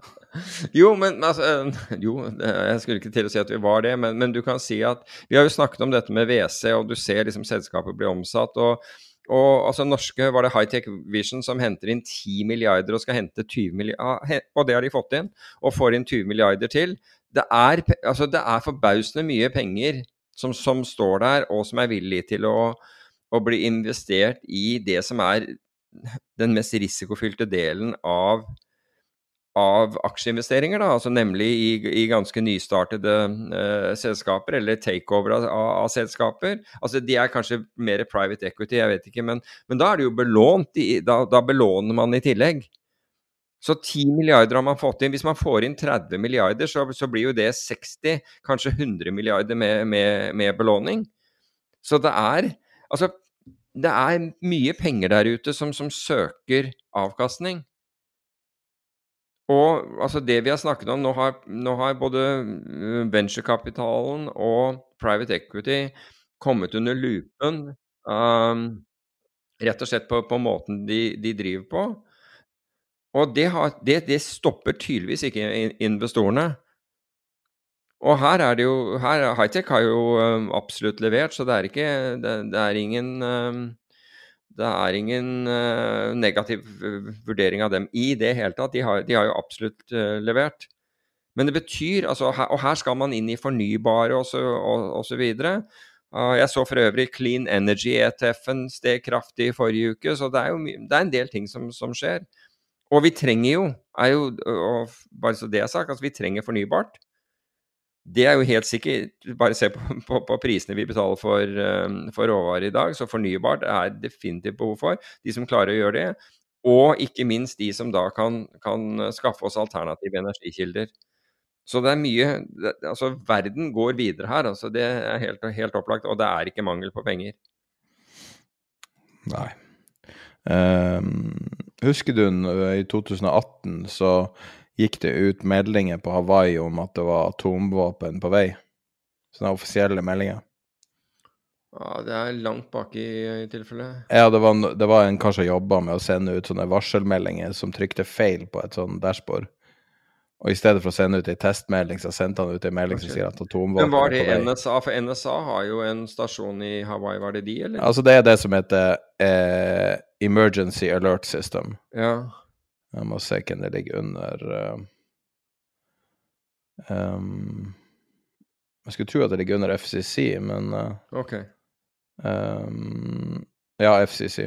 <laughs> jo, men altså <laughs> Jo, jeg skulle ikke til å si at vi var det, men, men, du kan si at Vi har jo snakket om dette med WC, og du ser liksom selskapet bli omsatt. og og altså norske var det Hightech Vision som henter inn 10 milliarder og skal hente 20 milliarder, og det har de fått inn, og får inn 20 milliarder til. Det er, altså det er forbausende mye penger som, som, står der, og som er villig til å, å, bli investert i det som er den mest risikofylte delen av av aksjeinvesteringer, da, altså nemlig i, i ganske nystartede uh, selskaper, eller takeover av, av, selskaper. Altså De er kanskje mer private equity, jeg vet ikke, men, men da er det jo belånt. I, da, da, belåner man i tillegg. Så 10 milliarder har man fått inn. Hvis man får inn 30 milliarder, så, så blir jo det 60, kanskje 100 milliarder med, med, med belåning. Så det er Altså, det er mye penger der ute som, som søker avkastning. Og altså det vi har snakket om, nå har, nå har både øh, venturekapitalen og private equity kommet under lupen um, rett og slett på, på måten de, de, driver på. Og det, har, det, det, stopper tydeligvis ikke investorene. Og her er det jo her, Hightech har jo um, absolutt levert, så det er ikke Det, det er ingen um, det er ingen uh, negativ vurdering av dem i det hele tatt. De har, de har jo absolutt uh, levert. Men det betyr altså, her, Og her skal man inn i fornybare osv. Uh, jeg så for øvrig Clean Energy-ETF-en steg kraftig i forrige uke, så det er jo det er en del ting som, som skjer. Og vi trenger jo, jo og bare så det er sagt, altså vi trenger fornybart. Det er jo helt sikkert. Bare se på, på, på prisene vi betaler for, um, for råvarer i dag. Så fornybart er definitivt behov for. De som klarer å gjøre det. Og ikke minst de som da kan, kan skaffe oss alternative energikilder. Så det er mye Altså, verden går videre her. altså Det er helt, helt opplagt. Og det er ikke mangel på penger. Nei. Um, husker du i 2018 så gikk det ut meldinger på Hawaii om at det var atomvåpen på vei. Sånne offisielle meldinger. Ja, det er langt bak i, i tilfellet. Ja, det var, det var en kar som jobba med å sende ut sånne varselmeldinger som trykte feil på et sånn dashbord. Og i stedet for å sende ut ei testmelding, så sendte han ut ei melding som sier at atomvåpen Men var det. NSA? For NSA har jo en stasjon i Hawaii, var det de, eller? Altså, det er det som heter eh, Emergency Alert System. Ja. Jeg må se hvem det ligger under ehm, Jeg skulle tro at det ligger under FCC, men eh, Ok. Um, Ja, FCC.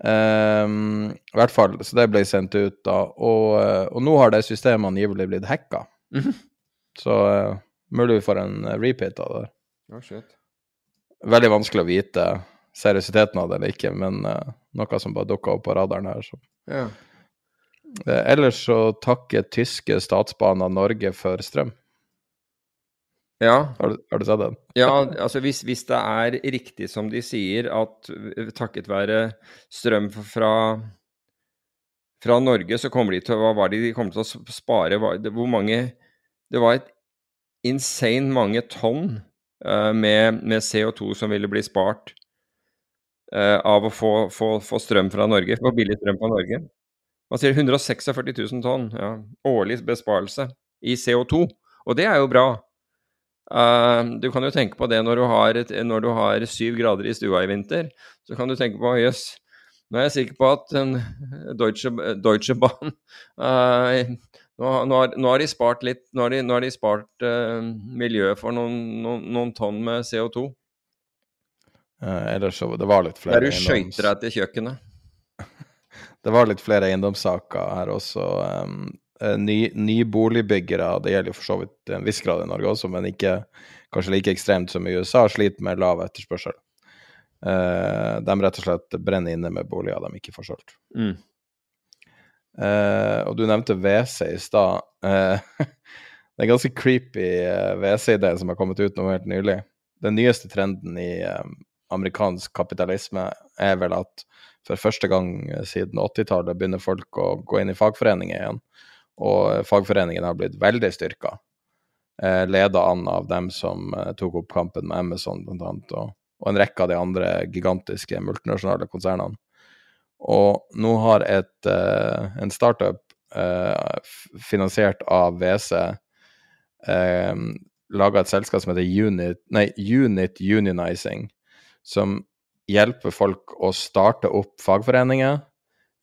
Um, I hvert fall, så det ble sendt ut da. Og, og nå har det systemet angivelig blitt hacka. Mhm. Så uh, mulig vi får en repeat av det. Oh, shit. Veldig vanskelig å vite seriøsiteten av det eller ikke, men uh, noe som bare dukka opp på radaren her. Så. Ja. Eh, ellers så takker tyske statsbaner Norge for strøm. ja. Har du, har du sett den? <laughs> Ja, altså hvis, hvis det er riktig som de sier, at takket være strøm fra, fra Norge, så kommer de til det de kommer til å spare? Det- Hvor mange Det var et insane mange tonn uh, med, med CO2 som ville bli spart uh, av å få, få, få strøm fra Norge, få billig strøm fra Norge. Man sier 146 000 tonn ja, årlig besparelse i CO2, og det er jo bra. Uh, du kan jo tenke på det når du, har et, når du har syv grader i stua i vinter. Så kan du tenke på jøss, nå er jeg sikker på at en Deutsche, Deutsche Bahn uh, nå, nå, har, nå har de spart litt Nå har de, nå har de spart uh, miljøet for noen, noen, noen tonn med CO2. Uh, ellers så det var litt flere Der du skøyter deg til kjøkkenet. Det var litt flere eiendomssaker her også. Um, eh, ny, Nyboligbyggere, det gjelder jo for så vidt til en viss grad i Norge også, men ikke kanskje like ekstremt som i USA, sliter med lav etterspørsel. Uh, de rett og slett brenner inne med boliger de ikke får solgt. Mm. Uh, og du nevnte WC i stad. Uh, <laughs> det er en ganske creepy eh, WC-idé som har kommet ut nå helt nylig. Den nyeste trenden i um, amerikansk kapitalisme er vel at for første gang siden 80-tallet begynner folk å gå inn i fagforeninger igjen. Og fagforeningene fagforeningen har blitt veldig styrka. Eh, Leda an av dem som eh, tok opp kampen med Amazon annet, og, og en rekke av de andre gigantiske multinasjonale konsernene. Og nå har et, eh, en startup eh, finansiert av WC eh, laga et selskap som heter Unit, nei, Unit Unionizing, som hjelper folk å starte opp fagforeninger,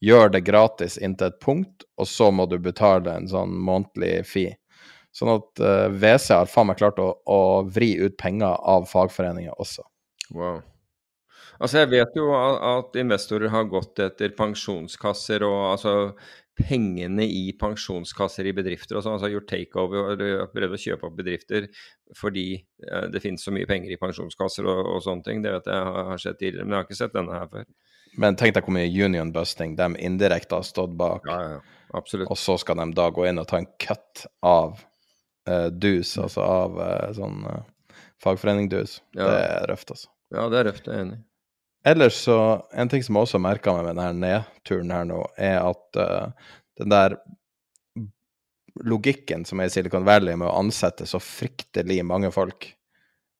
gjør det gratis inntil et punkt, og så må du betale en sånn månedlig fee. Sånn at uh, WC har faen meg klart å, å vri ut penger av fagforeninger også. Wow. Altså, jeg vet jo at investorer har gått etter pensjonskasser og altså pengene i pensjonskasser i bedrifter og sånn, altså gjort takeover og prøvd å kjøpe opp bedrifter fordi eh, det finnes så mye penger i pensjonskasser og, og sånne ting. Det vet jeg har, har skjedd tidligere, men jeg har ikke sett denne her før. Men tenk deg hvor mye union busting de indirekte har stått bak. Ja, ja, absolutt. Og så skal de da gå inn og ta en cut av uh, dus, altså av uh, sånn uh, fagforening-dus. Ja. Det er røft, altså. Ja, det er røft, jeg er enig. Ellers så En ting som jeg også merka meg med denne nedturen her nå, er at uh, den der logikken som er i Silicon Valley med å ansette så fryktelig mange folk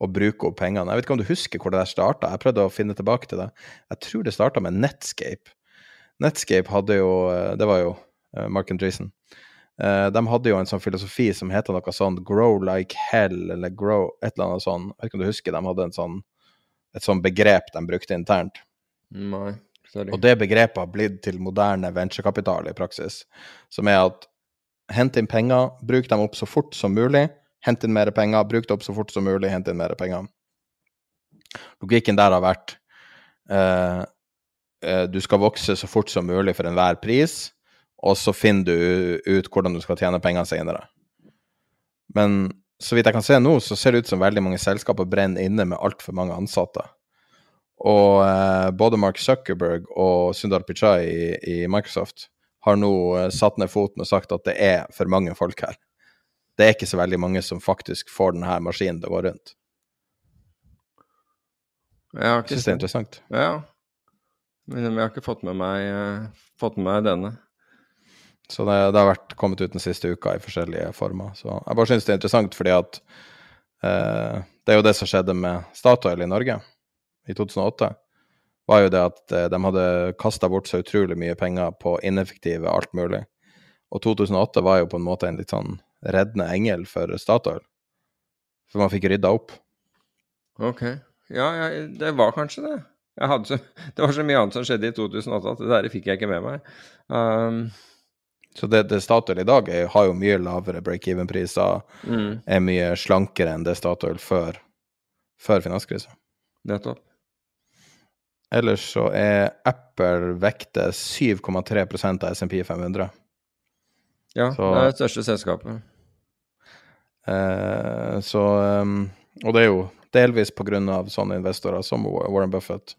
og bruke opp pengene Jeg vet ikke om du husker hvor det der starta? Jeg prøvde å finne tilbake til det. Jeg tror det starta med Netscape. Netscape hadde jo eh, Det var jo eh, Mark Andreessen. Eh, de hadde jo en sånn filosofi som heter noe sånn 'grow like hell', eller 'grow' et eller annet sånn. Jeg vet ikke om du husker, de hadde en sånn, et sånn begrep de brukte internt. Nei, sorry. Og det begrepet har blitt til moderne venturekapital i praksis, som er at hent inn penger, bruk dem opp så fort som mulig, hent inn mer penger, bruk det opp så fort som mulig, hent inn mer penger. Logikken der har vært eh, eh, du skal vokse så fort som mulig for enhver pris, og så finner du ut hvordan du skal tjene penger senere. Men så vidt jeg kan se nå, så ser det ut som veldig mange selskaper brenner inne med altfor mange ansatte. Og eh, både Mark Zuckerberg og Sundar Pichai i, i Microsoft har nå eh, satt ned foten og sagt at det er for mange folk her. Det er ikke så veldig mange som faktisk får denne maskinen til å gå rundt. Jeg har Jeg synes det er interessant. Ja. Men jeg har ikke fått med meg, eh, fått med meg denne. Så det, det har vært kommet ut den siste uka i forskjellige former. Så jeg bare syns det er interessant fordi at Eh, det er jo det som skjedde med Statoil i Norge i 2008. Var jo det at eh, de hadde kasta bort så utrolig mye penger på ineffektive alt mulig. Og 2008 var jo på en måte en litt sånn reddende engel for Statoil. For man fikk rydda opp. Ok. Ja, ja, det var kanskje det. Så, <laughs> det var så mye annet som skjedde i 2008 at det der fikk jeg ikke med meg. Um, så det, det Statoil i dag er, har jo mye lavere break-even-priser, mm. er mye slankere enn det Statoil før, før finanskrisa. Nettopp. Ellers så er Apple vektet 7,3% av SMP 500. Ja, så, det er det største selskapet. Eh, så Og det er jo delvis på grunn av sånne investorer som Warren Buffett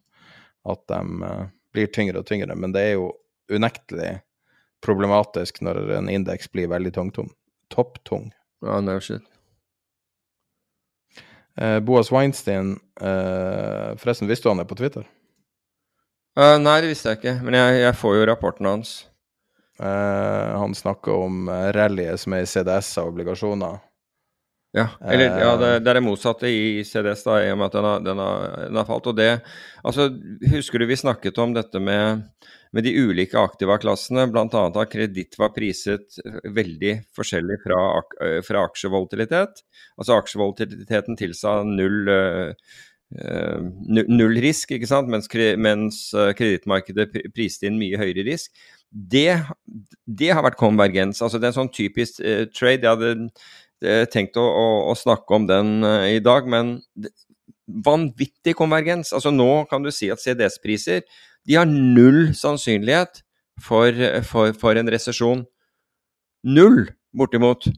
at de uh, blir tyngre og tyngre. Men det er jo unektelig problematisk når en indeks blir veldig tungtom. Topptung. Ja, no shit. Eh, Boas Weinstein, eh, forresten, visste du han er på Twitter? Uh, nei, det visste jeg ikke, men jeg, jeg får jo rapporten hans. Han snakker om rallyet som er i CDS av obligasjoner. Ja, eller ja, det, det, er det motsatte i CDS, da, i og med at den har, den, har, den har, falt. Og det Altså, husker du vi snakket om dette med, med de ulike Aktiva-klassene? Bl.a. at kreditt var priset veldig forskjellig fra, fra aksjevolatilitet. Altså aksjevolatiliteten tilsa null null risk, ikke sant? mens, mens kredittmarkedet priste inn mye høyere risk. Det, det, har vært konvergens. altså Det er en sånn typisk trade. Jeg hadde Eh, tenkt å, å, å, snakke om den i dag, men vanvittig konvergens. Altså Nå kan du si at CDS-priser de har null sannsynlighet for, for, for en resesjon. Null, bortimot.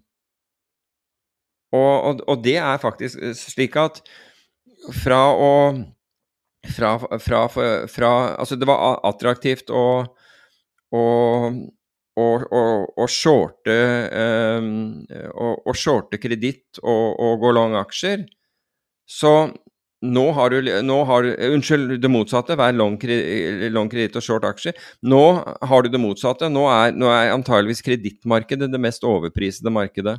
Og, og, og, det er faktisk slik at fra å fra, fra, fra, Altså, det var attraktivt å, å shorte, um, shorte kreditt og, og, gå lang aksjer. Så nå har du, nå har, Unnskyld, det motsatte. Vær long, kreditt og short aksjer. Nå har du det motsatte. Nå er, er antageligvis kredittmarkedet det mest overprisede markedet.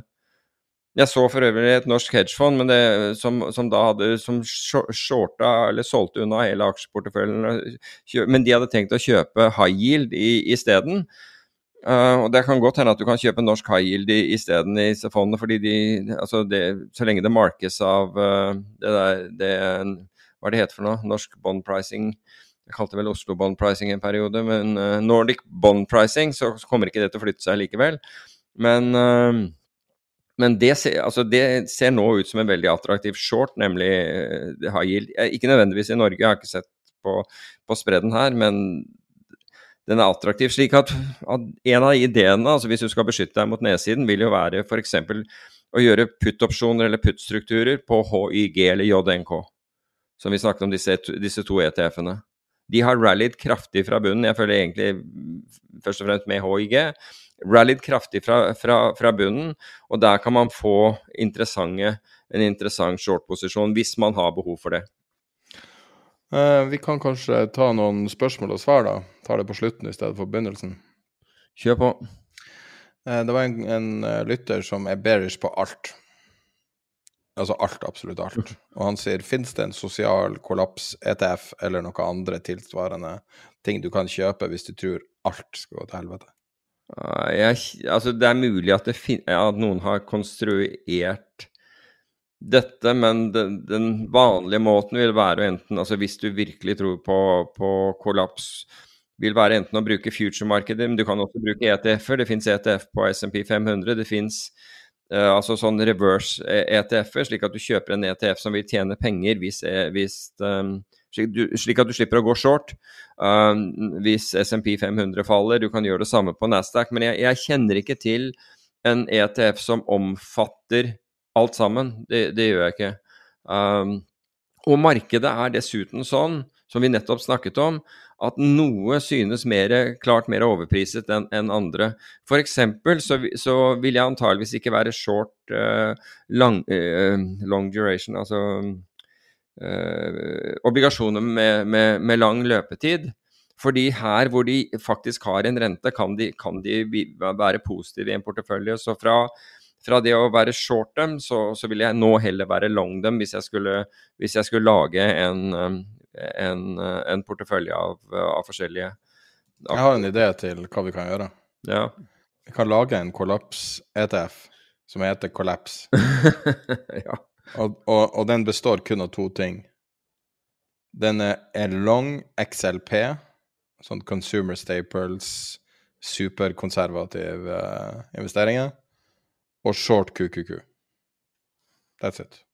Jeg så for øvrig et norsk hedgefond det, som, som, da hadde som shorta eller solgte unna hele aksjeporteføljen. Men de hadde tenkt å kjøpe high yield isteden. Uh, og Det kan godt hende at du kan kjøpe norsk high yield isteden i disse fondene, fordi de, altså det, så lenge det markes av uh, det der det, Hva er det heter for noe? Norsk bond pricing. Jeg kalte vel Oslo bond pricing en periode, men uh, Nordic bond pricing, så, så, kommer ikke det til å flytte seg likevel. Men, men det, ser, altså det, ser, nå ut som en veldig attraktiv short, nemlig high yield. Ikke nødvendigvis i Norge, jeg har ikke sett på, på spredden her, men den er attraktiv. slik at, at, En av ideene, altså hvis du skal beskytte deg mot nedsiden, vil jo være f.eks. å gjøre put-opsjoner eller put-strukturer på HYG eller JNK, som vi snakket om disse, disse to ETF-ene. De har rallied kraftig fra bunnen. Jeg føler egentlig først og fremst med HIG. Rallied kraftig fra, fra, fra bunnen, og der kan man få en interessant short-posisjon hvis man har behov for det. Uh, vi kan kanskje ta noen spørsmål og svar, da. Tar det på slutten i stedet for begynnelsen. Kjør på. Uh, det var en, en uh, lytter som er bearish på alt. Altså alt, absolutt alt. Og han sier fins det en sosial kollaps, ETF eller noe andre tilsvarende ting du kan kjøpe hvis du tror alt skal gå til helvete? Jeg, altså det er mulig at, at noen har konstruert dette, men den, den, vanlige måten vil være enten altså Hvis du virkelig tror på, på kollaps, vil være enten å bruke future-markedet, men du kan også bruke ETF-er. Det fins ETF på SMP 500. Det fins uh, eh, altså sånn reverse ETF-er, slik at du kjøper en ETF som vil tjene penger hvis, eh, hvis um, slik, du, slik, at du slipper å gå short um, hvis SMP 500 faller. Du kan gjøre det samme på Nasdaq, men jeg, jeg kjenner ikke til en ETF som omfatter alt sammen. Det, det gjør jeg ikke. Um, og markedet er dessuten sånn, som vi nettopp snakket om, at noe synes mer, klart mer overpriset enn en andre. For eksempel så, så, vil jeg antageligvis ikke være short uh, long, uh, long, duration, altså uh, obligasjoner med, med, med, lang løpetid. Fordi her hvor de faktisk har en rente, kan de, kan de være positive i en portefølje. Så fra fra det å være short dem, så, så vil jeg nå heller være long dem hvis jeg skulle, hvis jeg skulle lage en, um, en, uh, en portefølje av, av, forskjellige Jeg har en idé til hva vi kan gjøre. Ja. Vi kan lage en kollaps-ETF som heter Collapse. <laughs> ja. Og, og, og, den består kun av to ting. Den er long XLP, sånn consumer staples, superkonservative uh, investeringer, og short QQQ. That's it.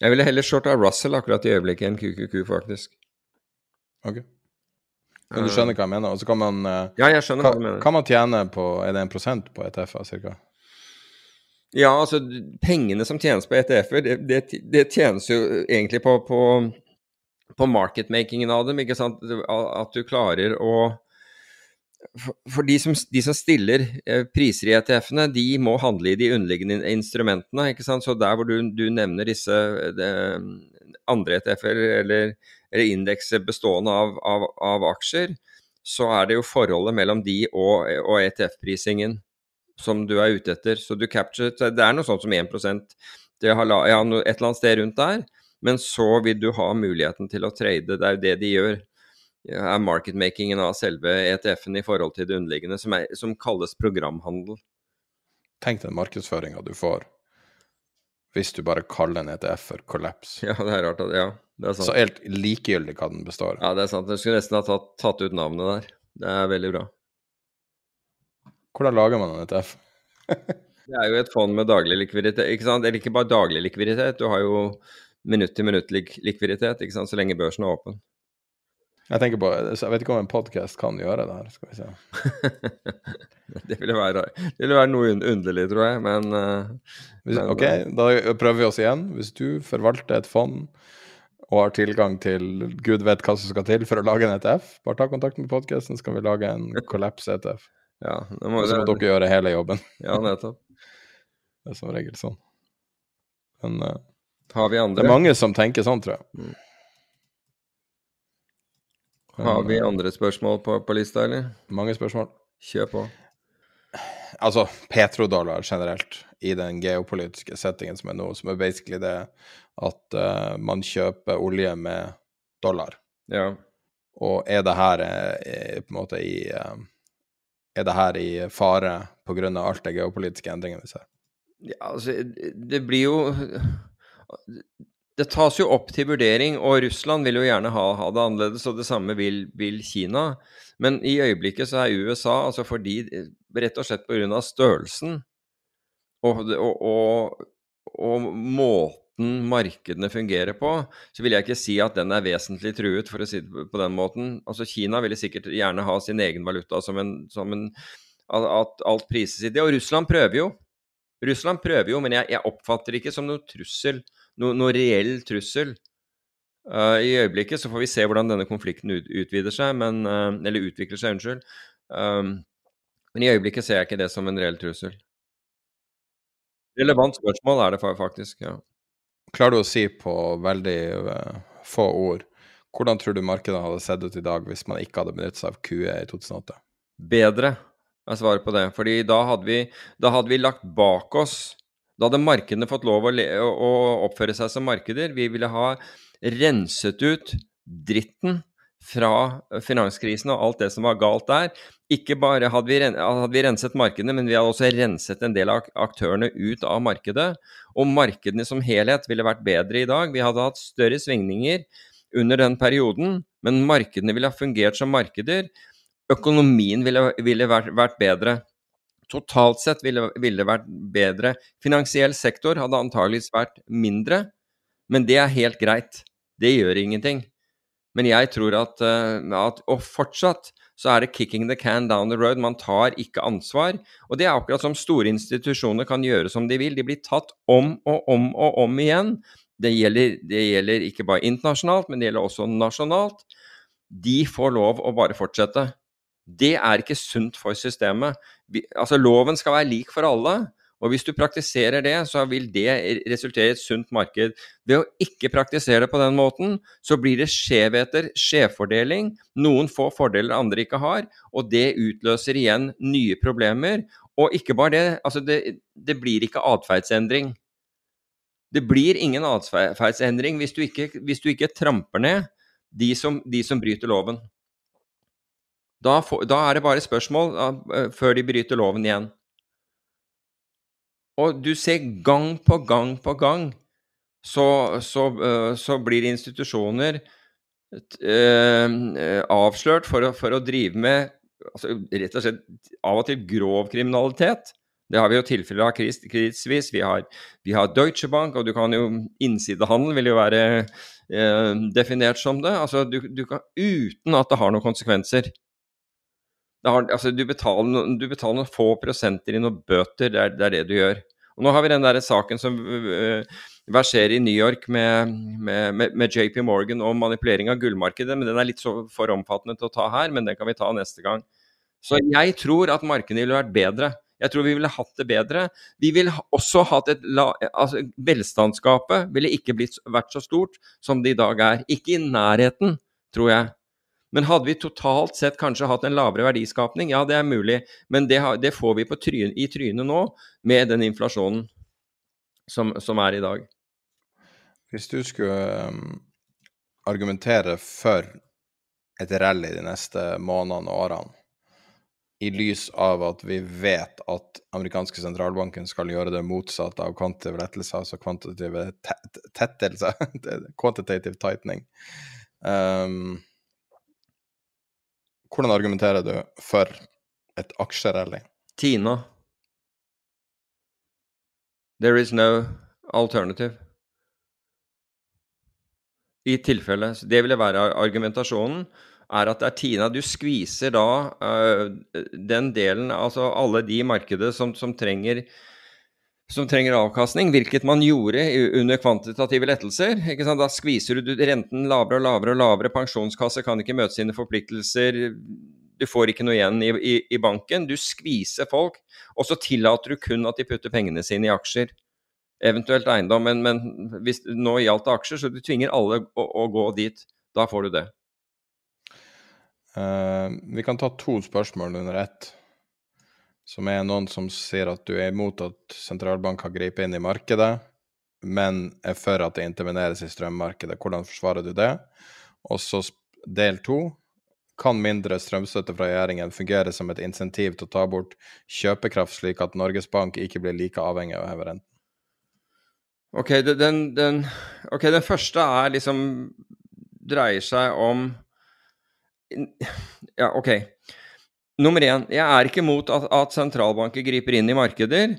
Jeg ville heller shorta Russell akkurat i øyeblikket enn QQQ, faktisk. Ok. Men du skjønner hva jeg mener? Og så kan man uh, Ja, jeg skjønner hva, du mener. Kan man tjene på Er det en prosent på ETF-er, cirka? Ja, altså pengene som tjenes på ETF-er, det, det, det, tjenes jo egentlig på, på, på marketmakingen av dem. ikke sant? At du klarer å for de som, de som, stiller eh, priser i ETF-ene, de må handle i de underliggende instrumentene. ikke sant? Så der hvor du, du nevner disse de, andre ETF-er eller, eller indekser bestående av, av, av, aksjer, så er det jo forholdet mellom de og, og ETF-prisingen som du er ute etter. Så du capture, Det er noe sånt som 1% det har, ja, et eller annet sted rundt der. Men så vil du ha muligheten til å trade. Det er jo det de gjør er marketmakingen av selve ETF-en i forhold til det underliggende, som, er, som kalles programhandel. Tenk den markedsføringa du får hvis du bare kaller en ETF for Collapse. <laughs> Ja, det er rart. At, ja, det er sant. Så helt likegyldig hva den består Ja, det er sant. Jeg skulle nesten ha tatt, tatt, ut navnet der. Det er veldig bra. Hvordan lager man en ETF? <laughs> det er jo et fond med daglig likviditet. ikke sant? Eller ikke bare daglig likviditet, du har jo minutt-til-minutt-likviditet ikke sant? så lenge børsen er åpen. Jeg tenker på, jeg vet ikke om en podkast kan gjøre det her, skal vi se. <laughs> det, ville være, det ville være noe underlig, tror jeg, men, uh, Hvis, Ok, da prøver vi oss igjen. Hvis du forvalter et fond og har tilgang til gud vet hva som skal til for å lage en ETF, bare ta kontakt med podkasten, så kan vi lage en Collapse ETF. ja, det må, så må dere gjøre hele jobben. ja, nettopp. <laughs> Det er som regel sånn. Men uh, har vi andre? det er mange som tenker sånn, tror jeg. Mm. Har vi andre spørsmål på, på lista, eller? Mange spørsmål. Kjør på. Altså petrodollar generelt, i den geopolitiske settingen som er nå, som er basically det at uh, man kjøper olje med dollar. Ja. Og er det her uh, på en måte i Er det her i fare pga. alt det geopolitiske endringene vi ser? Ja, altså, det blir jo det tas jo opp til vurdering, og Russland vil jo gjerne ha, ha det annerledes, og det samme vil, vil, Kina. Men i øyeblikket så er USA, altså fordi Rett og slett pga. størrelsen og, og, og, og, måten markedene fungerer på, så vil jeg ikke si at den er vesentlig truet, for å si det på den måten. Altså Kina ville sikkert gjerne ha sin egen valuta som en, som en At alt prises i det. Og Russland prøver jo. Russland prøver jo, men jeg, jeg oppfatter det ikke som noen trussel no, noe reell trussel. Uh, I øyeblikket så får vi se hvordan denne konflikten ut, utvider seg, men, uh, eller utvikler seg, unnskyld. Um, men i øyeblikket ser jeg ikke det som en reell trussel. Relevant spørsmål er det faktisk, ja. Klarer du å si på veldig uh, få ord hvordan tror du markedet hadde sett ut i dag hvis man ikke hadde benyttet seg av QE i 2008? Bedre er svaret på det. Fordi da hadde vi, da hadde vi lagt bak oss da hadde markedene fått lov å, å, oppføre seg som markeder. Vi ville ha renset ut dritten fra finanskrisen og alt det som var galt der. Ikke bare hadde vi, hadde vi, renset markedene, men vi hadde også renset en del av aktørene ut av markedet. Og markedene som helhet ville vært bedre i dag. Vi hadde hatt større svingninger under den perioden, men markedene ville ha fungert som markeder. Økonomien ville, ville vært, vært bedre. Totalt sett ville, ville det vært bedre. Finansiell sektor hadde antageligvis vært mindre, men det er helt greit. Det gjør ingenting. Men jeg tror at, eh, at, Og fortsatt så er det 'kicking the can down the road'. Man tar ikke ansvar. Og det er akkurat som store institusjoner kan gjøre som de vil. De blir tatt om og om og om igjen. Det gjelder, det gjelder ikke bare internasjonalt, men det gjelder også nasjonalt. De får lov å bare fortsette. Det er ikke sunt for systemet. Vi, altså Loven skal være lik for alle, Og hvis du praktiserer det, så vil det resultere i et sunt marked. Ved å ikke praktisere det på den måten, så blir det skjevheter, skjevfordeling. Noen få fordeler andre ikke har, og det utløser igjen nye problemer. Og ikke bare det, altså det, det blir ikke atferdsendring. Det blir ingen atferdsendring hvis, hvis, du ikke tramper ned de som, de som bryter loven. Da, for, da, er det bare spørsmål uh, før de bryter loven igjen. Og du ser gang på gang på gang så, så, uh, så blir institusjoner uh, avslørt for å, for å, drive med altså, rett og slett av og til grov kriminalitet. Det har vi jo tilfeller av krigsvis. Vi vi har Deutsche Bank, og du kan jo Innsidehandel vil jo være eh, definert som det. Altså, du, du kan, uten at det har noen konsekvenser. Har, altså, du, betaler, du, betaler, noen få prosenter i noen bøter, det er, det er, det du gjør. Og Nå har vi den der saken som uh, verserer i New York med, med, med, JP Morgan om manipulering av gullmarkedet. men Den er litt for omfattende til å ta her, men den kan vi ta neste gang. Så jeg tror at markedet ville vært bedre. Jeg tror vi ville hatt det bedre. Vi ville også hatt et altså, Velstandsgapet ville ikke blitt, vært så stort som det i dag er. Ikke i nærheten, tror jeg. Men hadde vi totalt sett kanskje hatt en lavere verdiskapning? Ja, det er mulig, men det, det får vi tryn, i trynet nå med den inflasjonen som, som, er i dag. Hvis du skulle um, argumentere for et rally de neste månedene og årene, i lys av at vi vet at amerikanske sentralbanken skal gjøre det motsatte av kvantitative lettelser, altså kvantitative tettelser, <laughs> quantitative tightening. Um, hvordan argumenterer du for et aksjerally? Tina. There is no alternative. I tilfelle Det ville være argumentasjonen. Er at det er Tina Du skviser da uh, den delen, altså alle de markedet som, som trenger som trenger avkastning, hvilket man gjorde under kvantitative lettelser. Da skviser du renten lavere og lavere og lavere. Pensjonskasse kan ikke møte sine forpliktelser. Du får ikke noe igjen i, i, i, banken. Du skviser folk, og så tillater du kun at de putter pengene sine i aksjer. Eventuelt eiendom, men, men hvis nå gjaldt det aksjer, så du tvinger alle å, å gå dit. Da får du det. Uh, vi kan ta to spørsmål under ett som er noen som sier at du er imot at sentralbank har gripet inn i markedet, men er for at det interveneres i strømmarkedet. Hvordan forsvarer du det? Og så del to. Kan mindre strømstøtte fra regjeringen fungere som et insentiv til å ta bort kjøpekraft, slik at Norges Bank ikke blir like avhengig av å heve renten? Ok, den, den, okay, den første er liksom dreier seg om Ja, ok. Nummer én, jeg er ikke mot at, at sentralbanker griper inn i markeder,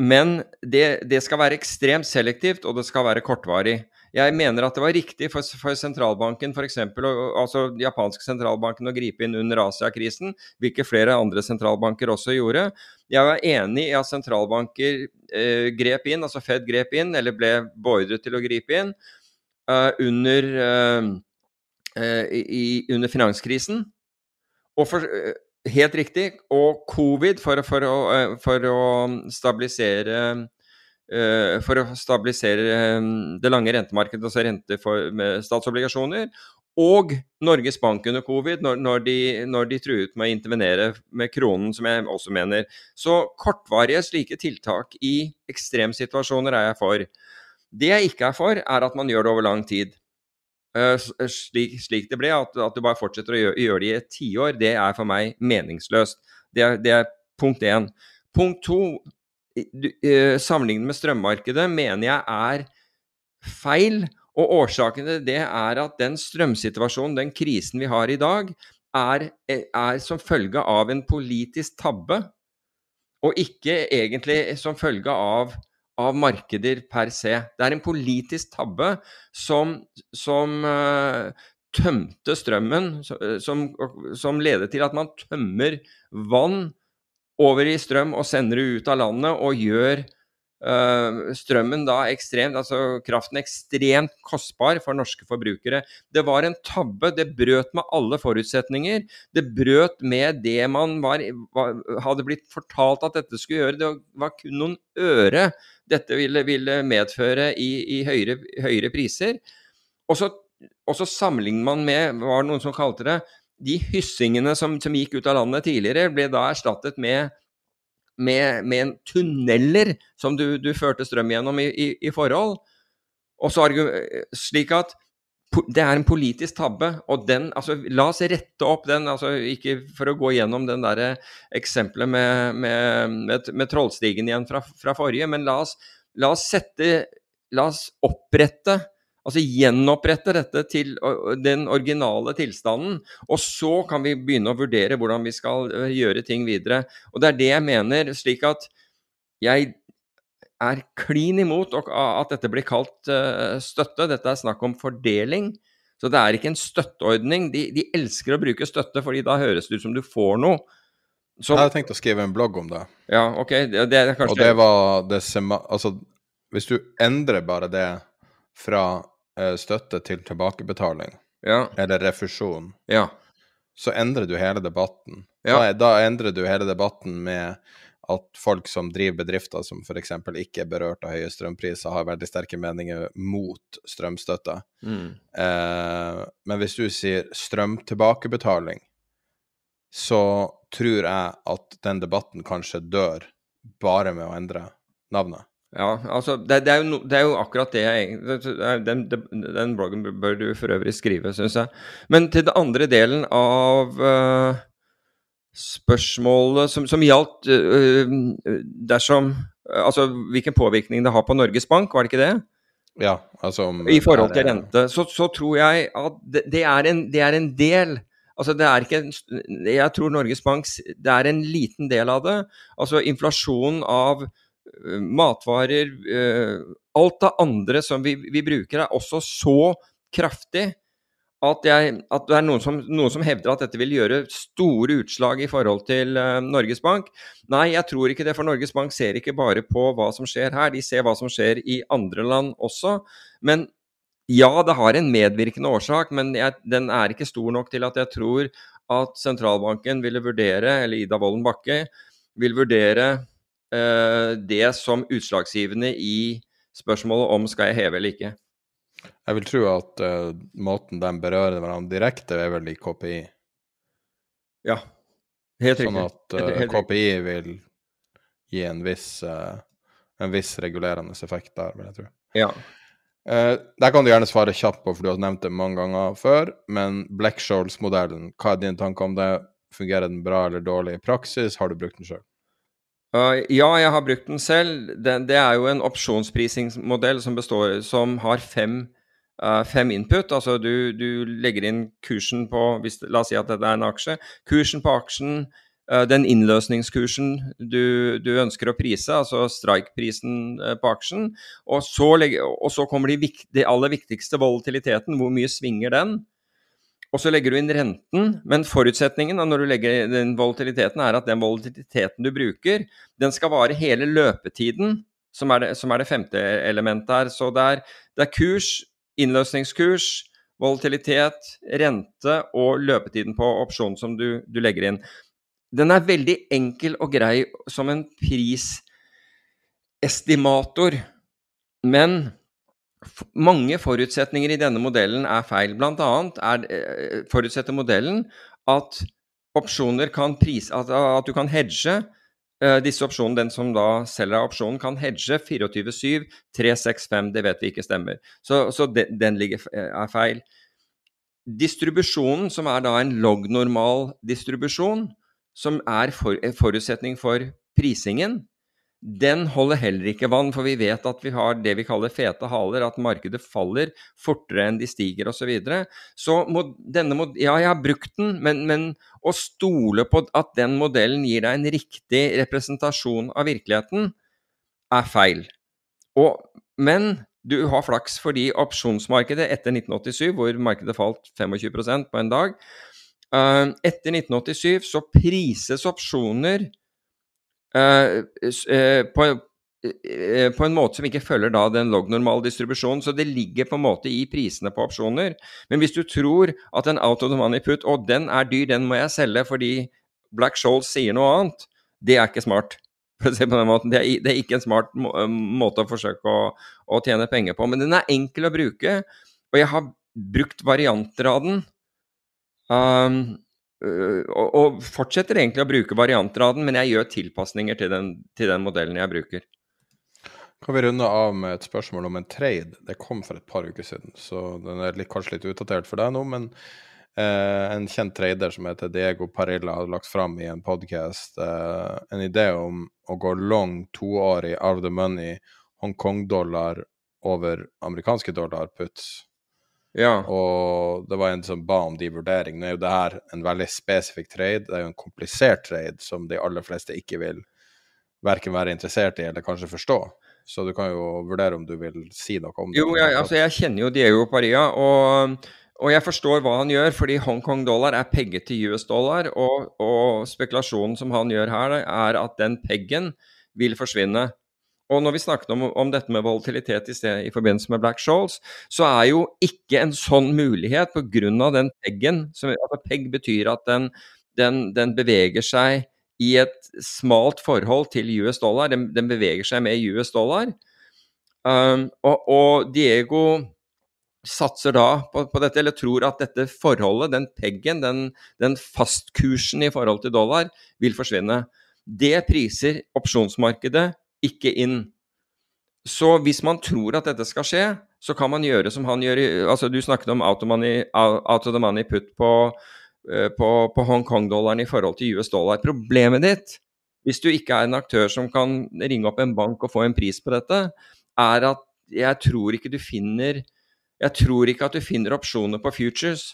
men det, det, skal være ekstremt selektivt, og det skal være kortvarig. Jeg mener at det var riktig for, for sentralbanken, f.eks. altså japanske sentralbanken, å gripe inn under Asia-krisen, hvilket flere andre sentralbanker også gjorde. Jeg var enig i at sentralbanker eh, grep inn, altså Fed grep inn, eller ble beordret til å gripe inn, uh, under, uh, i, under finanskrisen. Og for, Helt riktig. Og covid, for, for, å, eh, for å, stabilisere eh, for å stabilisere eh, det lange rentemarkedet, altså rente for, med statsobligasjoner. Og Norges Bank under covid, når, når, de, når, de, truet med å intervenere med kronen, som jeg også mener. Så kortvarige slike tiltak i ekstremsituasjoner er jeg for. Det jeg ikke er for, er at man gjør det over lang tid. Eh, eh, slik, slik, det ble, at, at, du bare fortsetter å gjøre, gjøre det i et tiår, det er for meg meningsløst. Det er, det er punkt én. Punkt to, uh, sammenlignet med strømmarkedet, mener jeg er feil. Og årsaken til det er at den strømsituasjonen, den krisen vi har i dag, er, er som følge av en politisk tabbe, og ikke egentlig som følge av av markeder per se. Det er en politisk tabbe som, som uh, tømte strømmen, eh, som, som, leder til at man tømmer vann over i strøm og sender det ut av landet og gjør Uh, strømmen da ekstremt, altså kraften ekstremt kostbar for norske forbrukere. Det var en tabbe. Det brøt med alle forutsetninger. Det brøt med det man var, var, hadde blitt fortalt at dette skulle gjøre. Det var kun noen øre dette ville, ville medføre i, i høyere, høyere, priser. Og så, og så sammenligner man med, var det noen som kalte det, de hyssingene som, som gikk ut av landet tidligere, ble da erstattet med med, med en tunneler som du, du, førte strøm gjennom i, i, i forhold. Og så slik at det er en politisk tabbe, og den altså, La oss rette opp den. altså Ikke for å gå gjennom den der eksempelet med, med, med, med Trollstigen igjen fra, fra forrige, men la oss, la oss, sette La oss opprette Altså gjenopprette dette til den originale tilstanden. Og så kan vi begynne å vurdere hvordan vi skal gjøre ting videre. Og det er det jeg mener, slik at jeg er klin imot at dette blir kalt støtte. Dette er snakk om fordeling. Så det er ikke en støtteordning. De, de elsker å bruke støtte, fordi da høres det ut som du får noe. Så, jeg hadde tenkt å skrive en blogg om det. Ja, ok. Det, det Og det var det Altså, hvis du endrer bare det fra støtte til tilbakebetaling, ja. eller refusjon, ja. så endrer du hele debatten. Ja. Da, da, endrer du hele debatten med at folk som driver bedrifter som f.eks. ikke er berørt av høye strømpriser, har veldig sterke meninger mot strømstøtte. Mm. Eh, men hvis du sier strømtilbakebetaling, så tror jeg at den debatten kanskje dør bare med å endre navnet. Ja, altså det, det, er no, det, er jo, akkurat det jeg den, den, bloggen bør du for øvrig skrive, syns jeg. Men til den andre delen av uh, spørsmålet som, som gjaldt uh, dersom uh, Altså hvilken påvirkning det har på Norges Bank, var det ikke det? Ja, altså om, I forhold til rente. Så, så tror jeg at det, det, er en, det er en del Altså det er ikke Jeg tror Norges Bank Det er en liten del av det. Altså inflasjonen av matvarer eh, Alt det andre som vi, vi bruker, er også så kraftig at, jeg, at, det er noen som, noen som, hevder at dette vil gjøre store utslag i forhold til uh, Norges Bank. Nei, jeg tror ikke det, for Norges Bank ser ikke bare på hva som skjer her, de ser hva som skjer i andre land også. Men ja, det har en medvirkende årsak, men jeg, den er ikke stor nok til at jeg tror at sentralbanken ville vurdere, eller Ida Wolden Bakke, vil vurdere det som utslagsgivende i spørsmålet om skal jeg heve eller ikke. Jeg vil tro at uh, måten de berører hverandre direkte, er vel i KPI. Ja, helt sånn riktig. Sånn at uh, helt, helt KPI vil gi en viss, uh, en viss regulerende effekt der, vil jeg tro. Ja. Der kan du gjerne svare kjapt på, for du har nevnt det mange ganger før. Men Black-Scholes-modellen, hva er din tanke om det? Fungerer den bra eller dårlig i praksis? Har du brukt den sjøl? Uh, ja, jeg har brukt den selv. Det, det er jo en opsjonsprisingsmodell som, består, som har fem, uh, fem input. Altså du, du, legger inn kursen på hvis, La oss si at dette er en aksje. Kursen på aksjen, uh, den innløsningskursen du, du, ønsker å prise, altså strike-prisen på aksjen. Og så, legger, og så kommer de, de aller viktigste volatiliteten. Hvor mye svinger den? Og så legger du inn renten, men forutsetningen når du legger den volatiliteten, er at den volatiliteten du bruker, den skal vare hele løpetiden, som er det, som er det femte elementet her. Så det er, det er, kurs, innløsningskurs, volatilitet, rente og løpetiden på opsjonen som du, du legger inn. Den er veldig enkel og grei som en prisestimator, men mange forutsetninger i denne modellen er feil. Blant annet er, eh, forutsetter modellen at opsjoner kan prise At, at du kan hedge uh, disse opsjonene. Den som da selger av opsjonen, kan hedge 24-7, 365. Det vet vi ikke stemmer. Så, så den, ligger, er feil. Distribusjonen, som er da en lognormal distribusjon, som er for, forutsetning for prisingen, den holder heller ikke vann, for vi vet at vi har det vi kaller fete haler, at markedet faller fortere enn de stiger osv. Så, videre. så må, denne må, Ja, jeg har brukt den, men, men, å stole på at den modellen gir deg en riktig representasjon av virkeligheten, er feil. Og, men du har flaks fordi opsjonsmarkedet etter 1987, hvor markedet falt 25% på en dag uh, Etter 1987 så prises opsjoner på, eh, på en måte som ikke følger da den lognormale distribusjonen. Så det ligger på en måte i prisene på opsjoner. Men hvis du tror at en out of the money put, og den er dyr, den må jeg selge fordi Black Scholes sier noe annet, det er ikke smart. <laughs> Det er, det er ikke en smart må, måte å forsøke å, å, tjene penger på. Men den er enkel å bruke, og jeg har brukt varianter av den. Um, og, og, fortsetter egentlig å bruke varianter av den, men jeg gjør tilpasninger til den, til den, modellen jeg bruker. Kan vi runde av med et spørsmål om en trade? Det kom for et par uker siden, så den er litt, kanskje litt utdatert for deg nå. Men eh, en kjent trader som heter Diego Parilla, hadde lagt fram i en podkast eh, en idé om å gå long toårig out of the money Hongkong-dollar over amerikanske dollar puts. Ja. Og det var en som ba om de vurderingene. Det er jo det her en veldig spesifikk trade. Det er jo en komplisert trade som de aller fleste ikke vil verken være interessert i eller kanskje forstå. Så du kan jo vurdere om du vil si noe om det. Jo, jeg, altså jeg kjenner jo Diego Paria, og, og, jeg forstår hva han gjør, fordi Hongkong dollar er pegget til US dollar, og, og spekulasjonen som han gjør her, er at den peggen vil forsvinne. Og når vi snakket om, om dette med volatilitet i, sted, i forbindelse med Black Shoals, så er jo ikke en sånn mulighet pga. den peggen. Som, altså pegg betyr at den, den, den, beveger seg i et smalt forhold til US dollar. Den, den beveger seg med US dollar. Um, og, og, Diego satser da på, på, dette, eller tror at dette forholdet, den peggen, den, den fastkursen i forhold til dollar, vil forsvinne. Det priser opsjonsmarkedet ikke inn. Så hvis man tror at dette skal skje, så kan man gjøre som han gjør altså Du snakket om out of, the money put på, eh, på, på Hongkong-dollaren i forhold til US dollar. Problemet ditt, hvis du ikke er en aktør som kan ringe opp en bank og få en pris på dette, er at jeg tror ikke du finner jeg tror ikke at du finner opsjoner på futures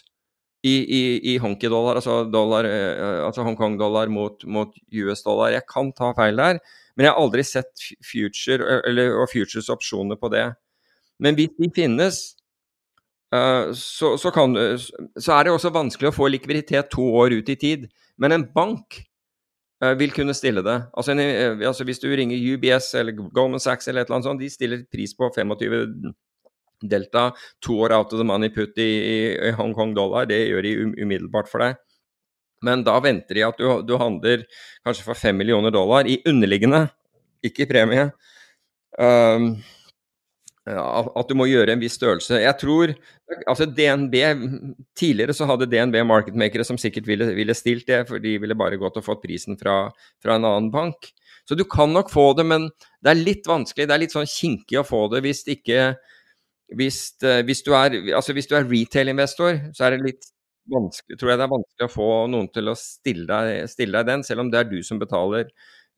i, i, i honky-dollar, altså, dollar, eh, altså Hongkong-dollar mot, mot US-dollar. Jeg kan ta feil der, men jeg har aldri sett future, eller, og futures opsjoner på det. Men hvis de finnes, uh, så, så, kan, så, er det også vanskelig å få likviditet to år ut i tid. Men en bank uh, vil kunne stille det. Altså, en, altså, Hvis du ringer UBS eller Goldman Sachs eller et eller annet sånt, de stiller pris på 25 delta, to år out of the money put i, i, i Hongkong dollar. Det gjør de umiddelbart for deg. Men da venter de at du, du handler kanskje for 5 millioner dollar i underliggende, ikke i premie. Um, at du må gjøre en viss størrelse. Jeg tror altså DNB, Tidligere så hadde DNB marketmakere som sikkert ville, ville stilt det, for de ville bare gått og fått prisen fra, fra, en annen bank. Så du kan nok få det, men det er litt vanskelig. Det er litt sånn kinkig å få det hvis ikke hvis, eh, hvis, du er, altså hvis du er retail-investor, så er det litt tror jeg det er vanskelig å få noen til å stille deg, stille deg den, selv om det er du som betaler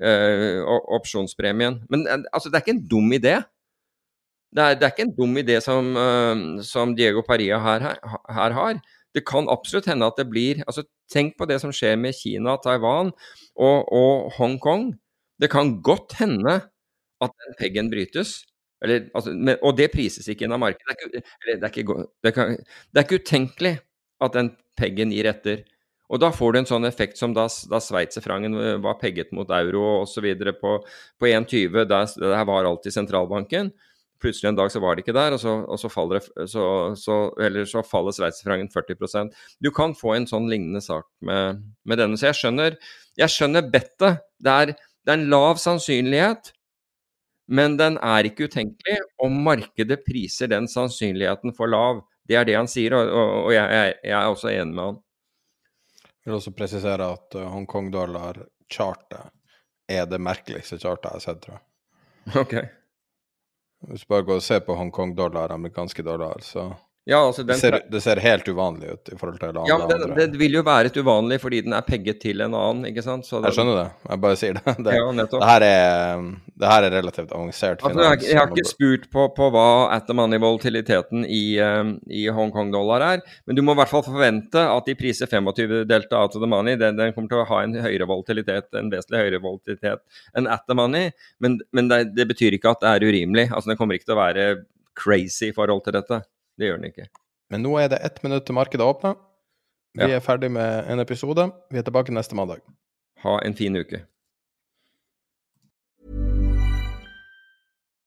uh, opsjonspremien. Men uh, altså, det er ikke en dum idé. Det er, det er ikke en dum idé som, uh, som Diego Paria her, her, her, har. Det kan absolutt hende at det blir altså Tenk på det som skjer med Kina, Taiwan og, og Hongkong. Det kan godt hende at den peggen brytes. Eller, altså, men, og det prises ikke inn av markedet. Det er ikke, det er ikke, det kan, det er ikke utenkelig at den peggen gir etter. Og da får du en sånn effekt som da, da sveitserfrangen eh, var pegget mot euro osv. på, på 1,20. Der, der var alltid sentralbanken. Plutselig en dag så var det ikke der, og så, og så faller, så, så, så faller sveitserfrangen 40% Du kan få en sånn lignende sak med, med denne. Så jeg skjønner, jeg skjønner bettet. Det det er en lav sannsynlighet, men den er ikke utenkelig, og markedet priser den sannsynligheten for lav. Det er det han sier, og, og jeg, jeg, jeg, er også enig med han. Jeg vil også presisere at uh, Hongkong-dollar-chartet er det merkeligste chartet jeg har sett, tror jeg. <laughs> Ok. Hvis du bare går og ser på Hongkong-dollar, amerikanske dollar, så ja, altså det, ser, det, ser, helt uvanlig ut i forhold til andre. Ja, men det, det, vil jo være et uvanlig fordi den er pegget til en annen, ikke sant? jeg skjønner det, jeg bare sier det. <laughs> Det, ja, det, her, er, det her, er, relativt avansert altså, finans. Jeg, jeg, har ikke spurt på, på hva at the money-volatiliteten i, um, i Hongkong-dollar er, men du må i hvert fall forvente at de priser 25 delta out of the money. Den, den, kommer til å ha en høyere volatilitet, en vesentlig høyere volatilitet enn at the money, men, det, det, betyr ikke at det er urimelig. Altså, Den kommer ikke til å være crazy i forhold til dette. Det gjør den ikke. Men nå er det ett minutt til markedet åpner. Vi ja. er ferdig med en episode. Vi er tilbake neste mandag. Ha en fin uke.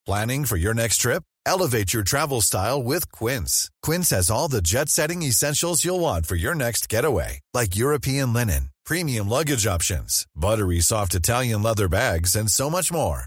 Planning for your next trip? Elevate your travel style with Quince. Quince has all the jet setting essentials you'll want for your next getaway, like European linen, premium luggage options, buttery soft Italian leather bags, and so much more.